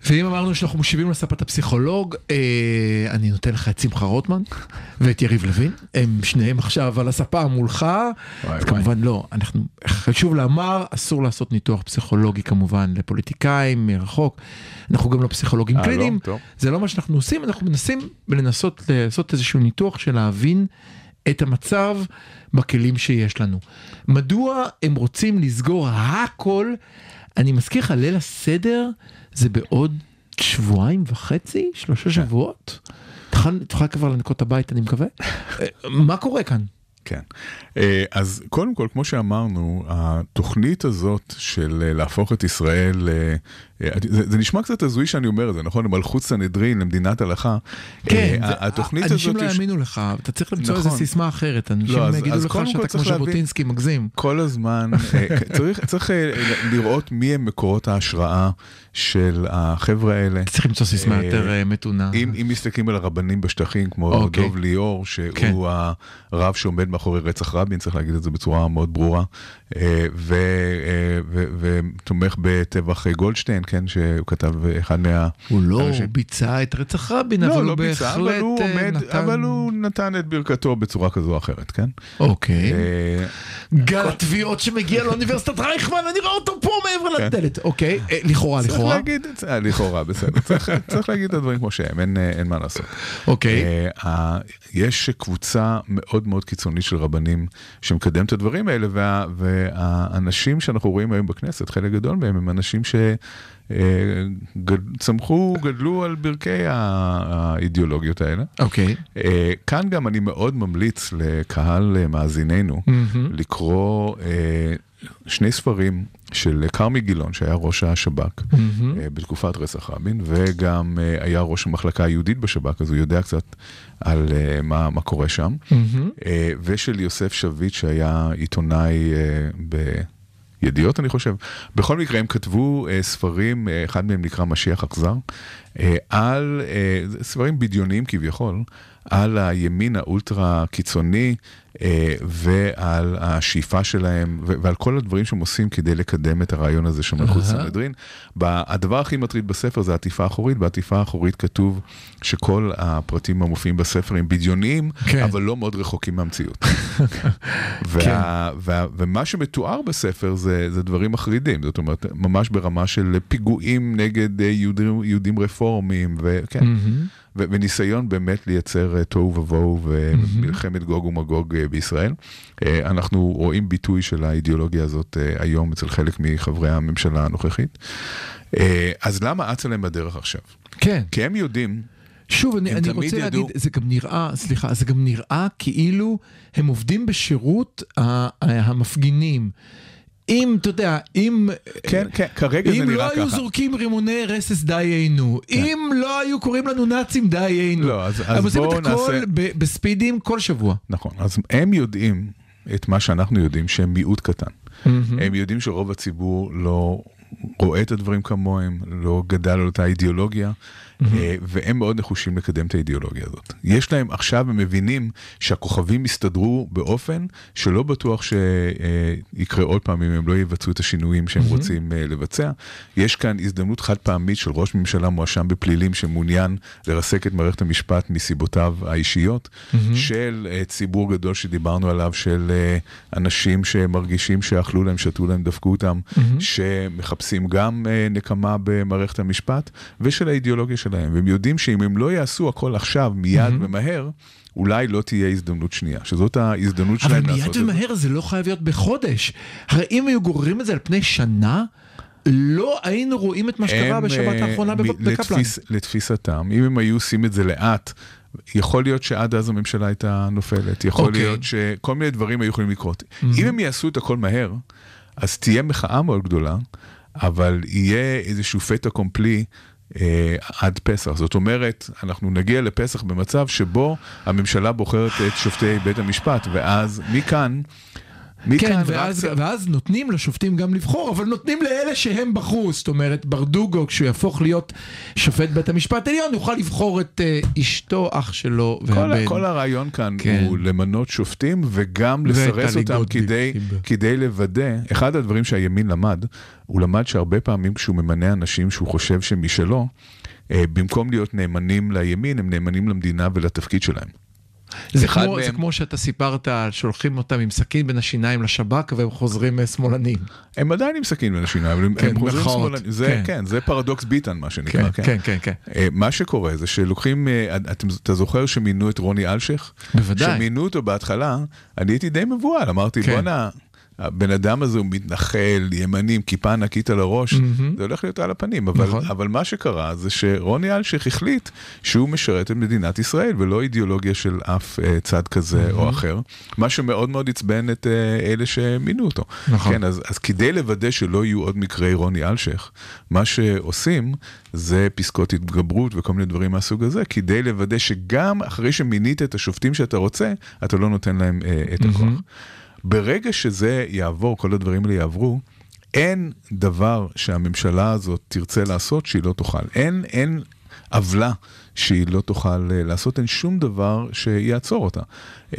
ואם אמרנו שאנחנו משיבים לספת הפסיכולוג, אה, אני נותן לך את שמחה רוטמן ואת יריב לוין, הם שניהם עכשיו על הספה מולך, וואי, אז כמובן לא, אנחנו, חשוב לומר, אסור לעשות ניתוח פסיכולוגי כמובן לפוליטיקאים מרחוק, אנחנו גם לא פסיכולוגים אה, לא? קליניים, טוב. זה לא מה שאנחנו עושים, אנחנו מנסים לנסות לעשות איזשהו ניתוח של להבין את המצב בכלים שיש לנו. מדוע הם רוצים לסגור הכל? אני מזכיר לך, ליל הסדר זה בעוד שבועיים וחצי, שלושה שבועות? תוכל- תוכל כבר לנקות את הבית, אני מקווה? מה קורה כאן? כן. אה, אז קודם כל, כמו שאמרנו, התוכנית הזאת של אה, להפוך את ישראל, אה, זה, זה נשמע קצת הזוי שאני אומר את זה, נכון? למלכות סנהדרין, למדינת הלכה. כן, זה- התוכנית הזאת... אנשים לא יש- יאמינו לך, אתה צריך למצוא איזה נכון. סיסמה אחרת, אנשים לא, אז- יגידו אז לך שאתה כמו ז'בוטינסקי מגזים. כל הזמן, צריך, צריך לראות מי הם מקורות ההשראה של החבר'ה האלה. צריך למצוא סיסמה אה, יותר אה, מתונה. אם, אם מסתכלים על הרבנים בשטחים, כמו אוקיי. דוב ליאור, שהוא כן. הרב שעומד מאחורי רצח רבין, צריך להגיד את זה בצורה מאוד ברורה, אה, ותומך בטבח גולדשטיין, כן, שהוא כתב אחד מה... הוא לא ביצע את רצח רבין, לא, אבל לא הוא בהחלט נתן... אבל הוא נתן את ברכתו בצורה כזו או אחרת, כן? אוקיי. גל התביעות שמגיע לאוניברסיטת רייכמן, אני רואה אותו פה מעבר לדלת. אוקיי, לכאורה, כן. לכאורה. להגיד את זה, אה, לכאורה, בסדר. צריך- צריך להגיד את הדברים כמו שהם, אין, אה, אין מה לעשות. אוקיי. אה, יש קבוצה מאוד מאוד קיצונית של רבנים שמקדם את הדברים האלה, וה- והאנשים שאנחנו רואים היום בכנסת, חלק גדול מהם הם אנשים שצמחו, גדלו על ברכי האידיאולוגיות האלה. אוקיי. אה, כאן גם אני מאוד ממליץ לקהל מאזיננו מהמם. לקרוא שני ספרים של כרמי גילון, שהיה ראש השב"כ מהמם. אה, בתקופת רצח רבין, וגם אה, היה ראש המחלקה היהודית בשב"כ, אז הוא יודע קצת על אה, מה, מה קורה שם. אה, ושל יוסף שביט, שהיה עיתונאי אה, ידיעות אני חושב. בכל מקרה הם כתבו אה, ספרים, אה, אחד מהם נקרא משיח אכזר, על אה, ספרים בדיוניים כביכול, על הימין האולטרה קיצוני אה, ועל השאיפה שלהם ועל כל הדברים שהם עושים כדי לקדם את הרעיון הזה של מלכות. סנהדרין. הדבר הכי מטריד בספר זה העטיפה האחורית, בעטיפה האחורית כתוב שכל הפרטים המופיעים בספר הם בדיוניים, כן. אבל לא מאוד רחוקים מהמציאות. וה, וה, ומה שמתואר בספר זה, זה דברים מחרידים, זאת אומרת, ממש ברמה של פיגועים נגד אה, יהודים, יהודים רפורמים, וכן, מהמם. ו- וניסיון באמת לייצר אה, תוהו ובוהו ומלחמת גוג ומגוג אה, בישראל. אה, אנחנו רואים ביטוי של האידיאולוגיה הזאת היום אצל חלק מחברי הממשלה הנוכחית. אז למה אצה להם בדרך עכשיו? כן. כי הם יודעים, שוב, אני, אני רוצה ידעו- להגיד, זה גם נראה, סליחה, זה גם נראה כאילו הם עובדים בשירות המפגינים. אם, אתה יודע, אם... כן, כן, כרגע זה אם לא נראה היו ככה. כן. זורקים רימוני רסס דיינו, אם לא היו קוראים לנו נאצים דיינו, לא, אז- אז הם עושים בואו את הכל נעשה- בספידים כל שבוע. נכון, אז הם יודעים את מה שאנחנו יודעים, שהם מיעוט קטן. הם יודעים שרוב הציבור לא רואה את הדברים כמוהם, לא גדל על אותה אידיאולוגיה, והם מאוד נחושים לקדם את האידיאולוגיה הזאת. יש להם, עכשיו הם מבינים שהכוכבים יסתדרו באופן שלא בטוח שיקרה עוד פעם אם הם לא יבצעו את השינויים שהם רוצים אה, לבצע. יש כאן הזדמנות חד פעמית של ראש ממשלה מואשם בפלילים שמעוניין לרסק את מערכת המשפט מסיבותיו האישיות, של אה, ציבור גדול שדיברנו עליו, של אה, אנשים שמרגישים שאכלו להם, שתו להם, דפקו אותם, שמחפשים גם אה, נקמה במערכת המשפט, ושל האידיאולוגיה שלהם. והם יודעים שאם הם לא יעשו הכל עכשיו, מיד ומהר, אולי לא תהיה הזדמנות שנייה, שזאת ההזדמנות אבל שלהם מיד לעשות את זה. ומהר זה לא חייב להיות בחודש. הרי אם היו גוררים את זה על פני שנה, לא היינו רואים את מה שקרה בשבת אה, האחרונה בקפלן. לתפיס, לתפיסתם, אם הם היו עושים את זה לאט, יכול להיות שעד אז הממשלה הייתה נופלת, יכול אוקיי. להיות שכל מיני דברים היו יכולים לקרות. אם הם יעשו את הכל מהר, אז תהיה מחאה מאוד גדולה, אבל יהיה איזשהו פטה קומפלי. אה, עד פסח. זאת אומרת, אנחנו נגיע לפסח במצב שבו הממשלה בוחרת את שופטי בית המשפט, ואז מכאן, כן, רק ואז, צריך- ואז נותנים לשופטים גם לבחור, אבל נותנים לאלה שהם בחרו. זאת אומרת, ברדוגו, כשהוא יהפוך להיות שופט בית המשפט העליון, יוכל לבחור את אה, אשתו, אח שלו כל, והבן. כל הרעיון כאן כן. הוא למנות שופטים וגם לסרס אותם כדי. כדי לוודא, אחד הדברים שהימין למד, הוא למד שהרבה פעמים כשהוא ממנה אנשים שהוא חושב שהם משלו, אה, במקום להיות נאמנים לימין, הם נאמנים למדינה ולתפקיד שלהם. זה, כמו, זה מהם- כמו שאתה סיפרת, שולחים אותם עם סכין בין השיניים לשב"כ והם חוזרים אה, שמאלנים. הם עדיין עם סכין בין השיניים, אבל כן, הם חוזרים במרכאות, שמאלנים. זה, כן. כן. זה פרדוקס ביטן, מה שנקרא. כן, כן, כן, כן. אה, מה שקורה זה שלוקחים, אה, אתה זוכר שמינו את רוני אלשיך? בוודאי. כשמינו אותו בהתחלה, אני הייתי די מבוהל, אמרתי כן. בואנה, הבן אדם הזה הוא מתנחל, ימני עם כיפה ענקית על הראש, מהמם. זה הולך להיות על הפנים, אבל, נכון. אבל מה שקרה זה שרוני אלשיך החליט שהוא משרת את מדינת ישראל ולא אידיאולוגיה של אף אה, צד כזה או אחר, מה שמאוד מאוד עצבן את אה, אלה שמינו אותו. נכון. כן, אז, אז כדי לוודא שלא יהיו עוד מקרי רוני אלשיך, מה שעושים זה פסקות התגברות וכל מיני דברים מהסוג הזה, כדי לוודא שגם אחרי שמינית את השופטים שאתה רוצה, אתה לא נותן להם אה, את הכוח. ברגע שזה יעבור, כל הדברים האלה יעברו, אין דבר שהממשלה הזאת תרצה לעשות שהיא לא תוכל. אין, אין עוולה שהיא לא תוכל אה, לעשות, אין שום דבר שיעצור אותה.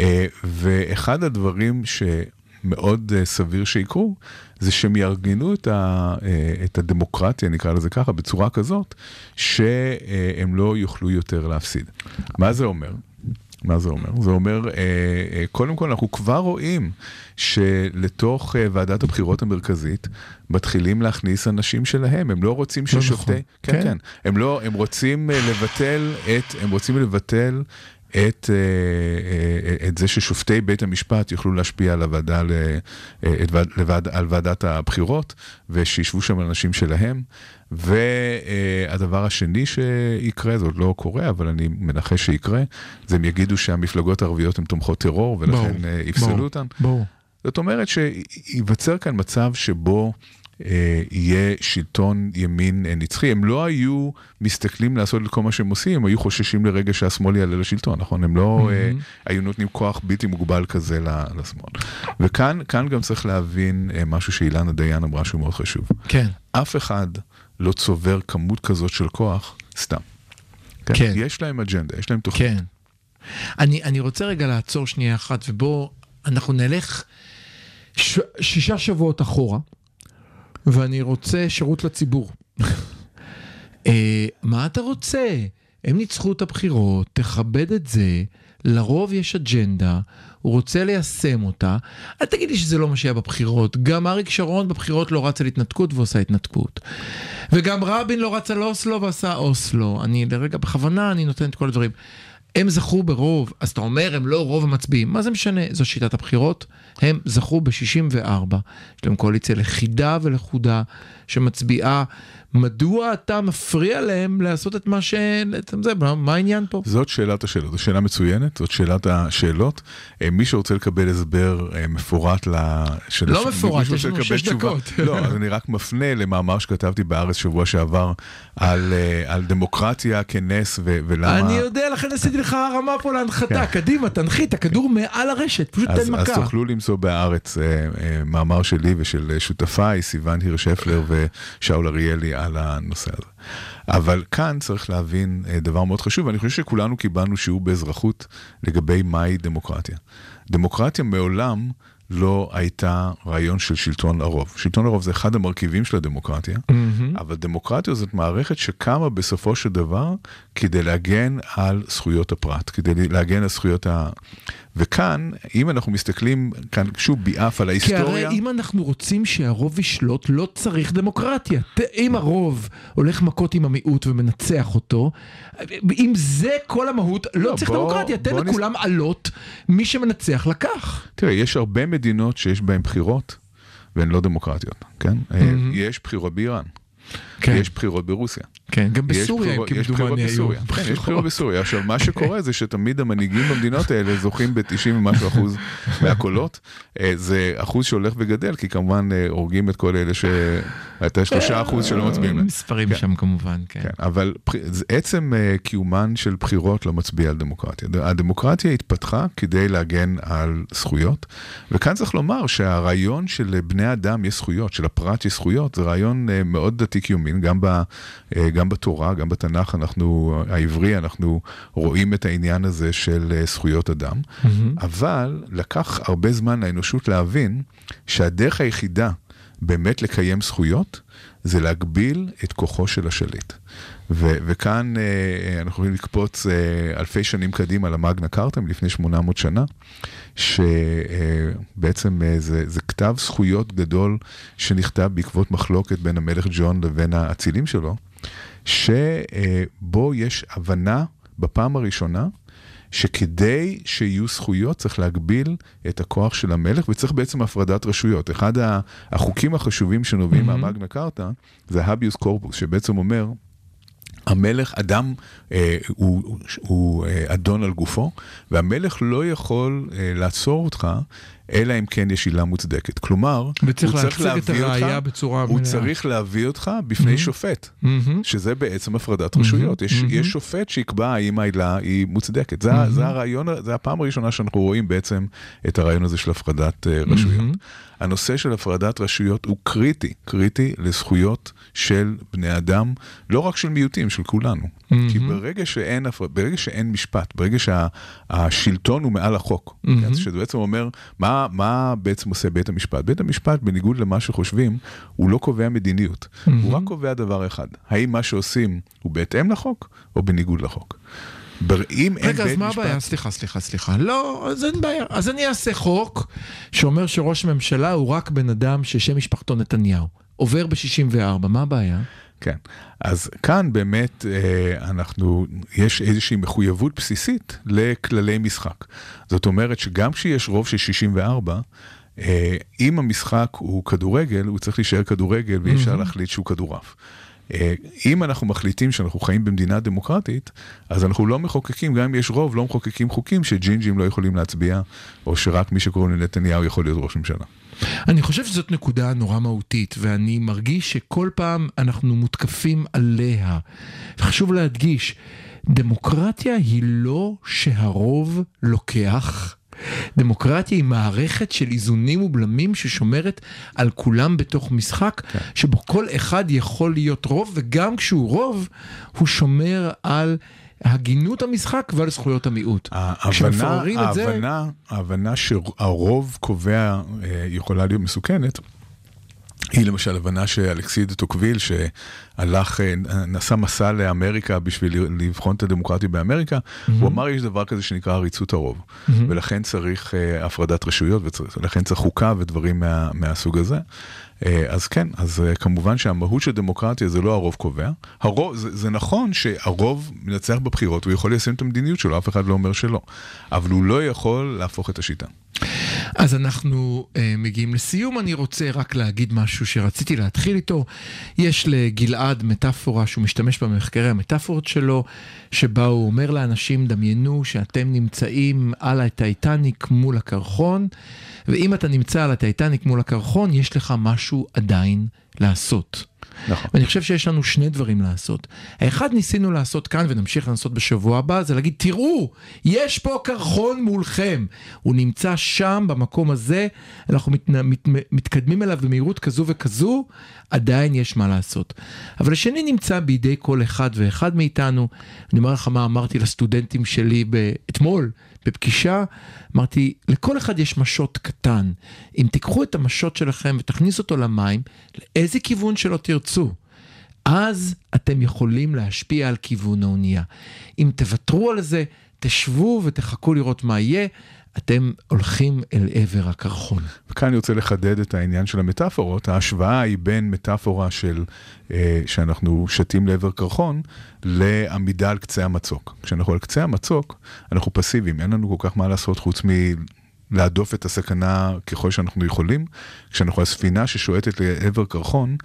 אה, ואחד הדברים שמאוד אה, סביר שיקרו, זה שהם יארגנו את, ה, את הדמוקרטיה, נקרא לזה ככה, בצורה כזאת, שהם לא יוכלו יותר להפסיד. מה זה אומר? מה זה אומר? זה אומר, אה, אה, קודם כל אנחנו כבר רואים שלתוך אה, ועדת הבחירות המרכזית מתחילים להכניס אנשים שלהם, הם לא רוצים לא ששופטי... נכון. כן, כן. כן. הם לא, הם רוצים לבטל את, הם רוצים לבטל את, אה, אה, את זה ששופטי בית המשפט יוכלו להשפיע על הוועדה, אה, לוועד, על ועדת הבחירות, ושישבו שם אנשים שלהם. והדבר השני שיקרה, זה עוד לא קורה, אבל אני מנחש שיקרה, זה הם יגידו שהמפלגות הערביות הן תומכות טרור, ולכן ברור, אה, יפסלו ברור, אותן. ברור. זאת אומרת שייווצר כאן מצב שבו יהיה שלטון ימין אה, נצחי. הם לא היו מסתכלים לעשות את כל מה שהם עושים, הם היו חוששים לרגע שהשמאל יעלה לשלטון, נכון? הם לא אה, היו נותנים כוח בלתי מוגבל כזה לשמאל. וכאן כאן גם צריך להבין אה, משהו שאילנה דיין אמרה שהוא מאוד חשוב. כן. אף אחד לא צובר כמות כזאת של כוח סתם. כן. כן. יש להם אג'נדה, יש להם תוכנית. כן. אני, אני רוצה רגע לעצור שנייה אחת, ובוא אנחנו נלך ש, שישה שבועות אחורה, ואני רוצה שירות לציבור. אה, מה אתה רוצה? הם ניצחו את הבחירות, תכבד את זה, לרוב יש אג'נדה, הוא רוצה ליישם אותה. אל תגיד לי שזה לא מה שהיה בבחירות, גם אריק שרון בבחירות לא רץ על התנתקות ועושה התנתקות. וגם רבין לא רץ על אוסלו ועשה אוסלו. אני לרגע, בכוונה אני נותן את כל הדברים. הם זכו ברוב, אז אתה אומר הם לא רוב המצביעים, מה זה משנה? זו שיטת הבחירות, הם זכו ב-64, יש להם קואליציה לכידה ולחודה שמצביעה, מדוע אתה מפריע להם לעשות את מה ש... זה, מה, העניין פה? זאת שאלת השאלות, זו שאלה מצוינת, זאת שאלת השאלות. אה, מי שרוצה לקבל הסבר אה, מפורט ל... של לא מפורט, יש לנו שש תשובה- דקות. לא, אז אני רק מפנה למאמר שכתבתי בארץ שבוע שעבר על, אה, על דמוקרטיה כנס ו- ולמה... אני יודע, לכן עשיתי לך הרמה פה להנחתה, קדימה, תנחית, הכדור מעל הרשת, פשוט כן. אז, תן אז מכה. תוכלו למצוא אה, מאמר שלי ושל שותפיי, סיון הירשפלר ושאול אריאלי על הנושא הזה. אבל כאן צריך להבין אה, דבר מאוד חשוב, ואני חושב שכולנו קיבלנו שיעור באזרחות לגבי מהי דמוקרטיה. דמוקרטיה מעולם לא הייתה רעיון של שלטון הרוב. שלטון הרוב זה אחד המרכיבים של הדמוקרטיה, אבל דמוקרטיה זאת מערכת שקמה בסופו של דבר כדי להגן על זכויות הפרט, כדי להגן על זכויות ה... וכאן, אם אנחנו מסתכלים כאן שוב ביעף על כי ההיסטוריה... הרי אם אנחנו רוצים שהרוב ישלוט, לא צריך דמוקרטיה. אם הרוב הולך מכות עם המיעוט ומנצח אותו, אם זה כל המהות, לא לא, צריך בוא- דמוקרטיה. תן בוא נס- לכולם עלות, מי שמנצח לקח. תראה, יש הרבה מדינות שיש בהן בחירות, והן לא דמוקרטיות, כן? אה, יש בחירות באיראן, כן, יש בחירות ברוסיה. כן, גם בסוריה, כמדומני היו. כן, יש בחירות בסוריה. עכשיו, מה שקורה זה שתמיד המנהיגים במדינות האלה זוכים ב-90 ומשהו אחוז מהקולות. אה, זה אחוז שהולך וגדל, כי כמובן אה, הורגים את כל אלה ש... את השלושה אחוז שלא מצביעים להם. מספרים כן. שם כמובן, כן. כן, אבל עצם אה, קיומן של בחירות לא מצביע על דמוקרטיה. הדמוקרטיה התפתחה כדי להגן על זכויות, וכאן צריך לומר שהרעיון שלבני אדם יש זכויות, שלפרט יש זכויות, זה רעיון מאוד דתי קיומין, גם, ב, אה, גם בתורה, גם בתנ"ך אנחנו, העברי, אנחנו רואים את העניין הזה של אה, זכויות אדם, אבל לקח הרבה זמן לאנושות להבין שהדרך היחידה באמת לקיים זכויות, זה להגביל את כוחו של השליט. ו- וכאן אה, אנחנו יכולים לקפוץ אה, אלפי שנים קדימה למאגנה קארטה מלפני 800 שנה, שבעצם אה, זה, זה כתב זכויות גדול שנכתב בעקבות מחלוקת בין המלך ג'ון לבין האצילים שלו, שבו יש הבנה בפעם הראשונה שכדי שיהיו זכויות צריך להגביל את הכוח של המלך וצריך בעצם הפרדת רשויות. אחד החוקים החשובים שנובעים מהמאגנה קארטה זה הביוס קורפוס, שבעצם אומר המלך, אדם אה, הוא, הוא, אה, אדון על גופו, והמלך לא יכול אה, לעצור אותך, אלא אם כן יש עילה מוצדקת. כלומר, וצריך הוא להציג את להביא הראייה אותך, בצורה הוא מלאה. צריך להביא אותך בפני שופט, מהמם. שזה בעצם הפרדת רשויות. יש, יש שופט שיקבע האם העילה היא מוצדקת. זה, ה- זה הרעיון, זה הפעם הראשונה שאנחנו רואים בעצם את הרעיון הזה של הפרדת אה, רשויות. הנושא של הפרדת רשויות הוא קריטי, קריטי לזכויות של בני אדם, לא רק של מיעוטים, של כולנו. כי ברגע שאין, ברגע שאין משפט, ברגע שהשלטון הוא מעל החוק, כן, שזה בעצם אומר, מה, מה בעצם עושה בית המשפט? בית המשפט, בניגוד למה שחושבים, הוא לא קובע מדיניות, הוא רק קובע דבר אחד, האם מה שעושים הוא בהתאם לחוק או בניגוד לחוק. בר- אם אין רגע, אז מה משפט... הבעיה? סליחה, סליחה, סליחה. לא, אז אין בעיה. אז אני אעשה חוק שאומר שראש ממשלה הוא רק בן אדם ששם משפחתו נתניהו. עובר ב-64, מה הבעיה? כן, אז כאן באמת אה, אנחנו, יש איזושהי מחויבות בסיסית לכללי משחק. זאת אומרת שגם כשיש רוב של 64, אה, אם המשחק הוא כדורגל, הוא צריך להישאר כדורגל ואי אפשר להחליט שהוא כדורעף. אה, אם אנחנו מחליטים שאנחנו חיים במדינה דמוקרטית, אז אנחנו לא מחוקקים, גם אם יש רוב, לא מחוקקים חוקים שג'ינג'ים לא יכולים להצביע, או שרק מי שקוראים לנתניהו יכול להיות ראש ממשלה. אני חושב שזאת נקודה נורא מהותית, ואני מרגיש שכל פעם אנחנו מותקפים עליה. חשוב להדגיש, דמוקרטיה היא לא שהרוב לוקח. דמוקרטיה היא מערכת של איזונים ובלמים ששומרת על כולם בתוך משחק, כן. שבו כל אחד יכול להיות רוב, וגם כשהוא רוב, הוא שומר על הגינות המשחק ועל זכויות המיעוט. ההבנה, את זה- ההבנה, ההבנה שהרוב קובע אה, יכולה להיות מסוכנת. היא למשל הבנה שאלכסיס דה טוקוויל שהלך, אה, נסע מסע לאמריקה בשביל לבחון את הדמוקרטיה באמריקה, הוא אמר יש דבר כזה שנקרא עריצות הרוב, ולכן צריך אה, הפרדת רשויות, ולכן צריך חוקה ודברים מה, מהסוג הזה. אה, אז כן, אז אה, כמובן שהמהות של דמוקרטיה זה לא הרוב קובע. הרוב, זה, זה נכון שהרוב מנצח בבחירות, הוא יכול ליישם את המדיניות שלו, אף אחד לא אומר שלא. אבל הוא לא יכול להפוך את השיטה. אז אנחנו uh, מגיעים לסיום, אני רוצה רק להגיד משהו שרציתי להתחיל איתו. יש לגלעד מטאפורה שהוא משתמש במחקרי המטאפורות שלו, שבה הוא אומר לאנשים, דמיינו שאתם נמצאים על הטייטניק מול הקרחון, ואם אתה נמצא על הטייטניק מול הקרחון, יש לך משהו עדיין לעשות. נכון. ואני חושב שיש לנו שני דברים לעשות. האחד ניסינו לעשות כאן ונמשיך לעשות בשבוע הבא, זה להגיד, תראו, יש פה קרחון מולכם. הוא נמצא שם, במקום הזה, אנחנו מת, מת, מתקדמים אליו במהירות כזו וכזו, עדיין יש מה לעשות. אבל השני נמצא בידי כל אחד ואחד מאיתנו. אני אומר לך מה אמרתי לסטודנטים שלי ב- אתמול. בפגישה, אמרתי, לכל אחד יש משות קטן. אם תיקחו את המשות שלכם ותכניסו אותו למים, לאיזה כיוון שלא תרצו, אז אתם יכולים להשפיע על כיוון האונייה. אם תוותרו על זה, תשבו ותחכו לראות מה יהיה, אתם הולכים אל עבר הקרחון. וכאן אני רוצה לחדד את העניין של המטאפורות. ההשוואה היא בין מטאפורה של אה, שאנחנו שתים לעבר קרחון, לעמידה על קצה המצוק. כשאנחנו על קצה המצוק, אנחנו פסיביים, אין לנו כל כך מה לעשות חוץ מ... להדוף את הסכנה ככל שאנחנו יכולים. כשאנחנו על ספינה ששועטת לעבר קרחון,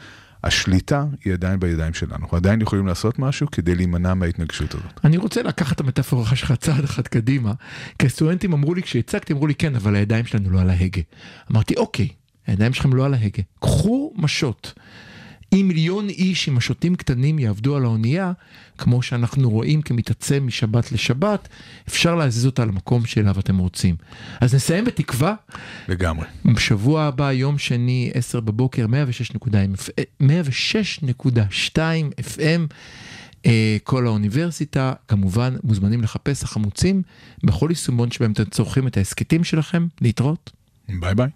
השליטה היא עדיין בידיים שלנו. אנחנו עדיין יכולים לעשות משהו כדי להימנע מההתנגשות הזאת. אני רוצה לקחת את המטאפורה שלך צעד אחד קדימה, כי הסטודנטים אמרו לי, כשהצגתי, אמרו לי, כן, אבל הידיים שלנו לא על ההגה. אמרתי, אוקיי, הידיים שלכם לא על ההגה. קחו משות. אם מיליון איש עם משוטים קטנים יעבדו על האונייה, כמו שאנחנו רואים כמתעצם משבת לשבת, אפשר להזיז אותה למקום שאליו אתם רוצים. אז נסיים בתקווה. לגמרי. בשבוע הבא, יום שני, 10 בבוקר, 106.2 FM, אה, כל האוניברסיטה, כמובן מוזמנים לחפש החמוצים בכל יישומון שבהם אתם צורכים את ההסכתים שלכם, להתראות. ביי ביי.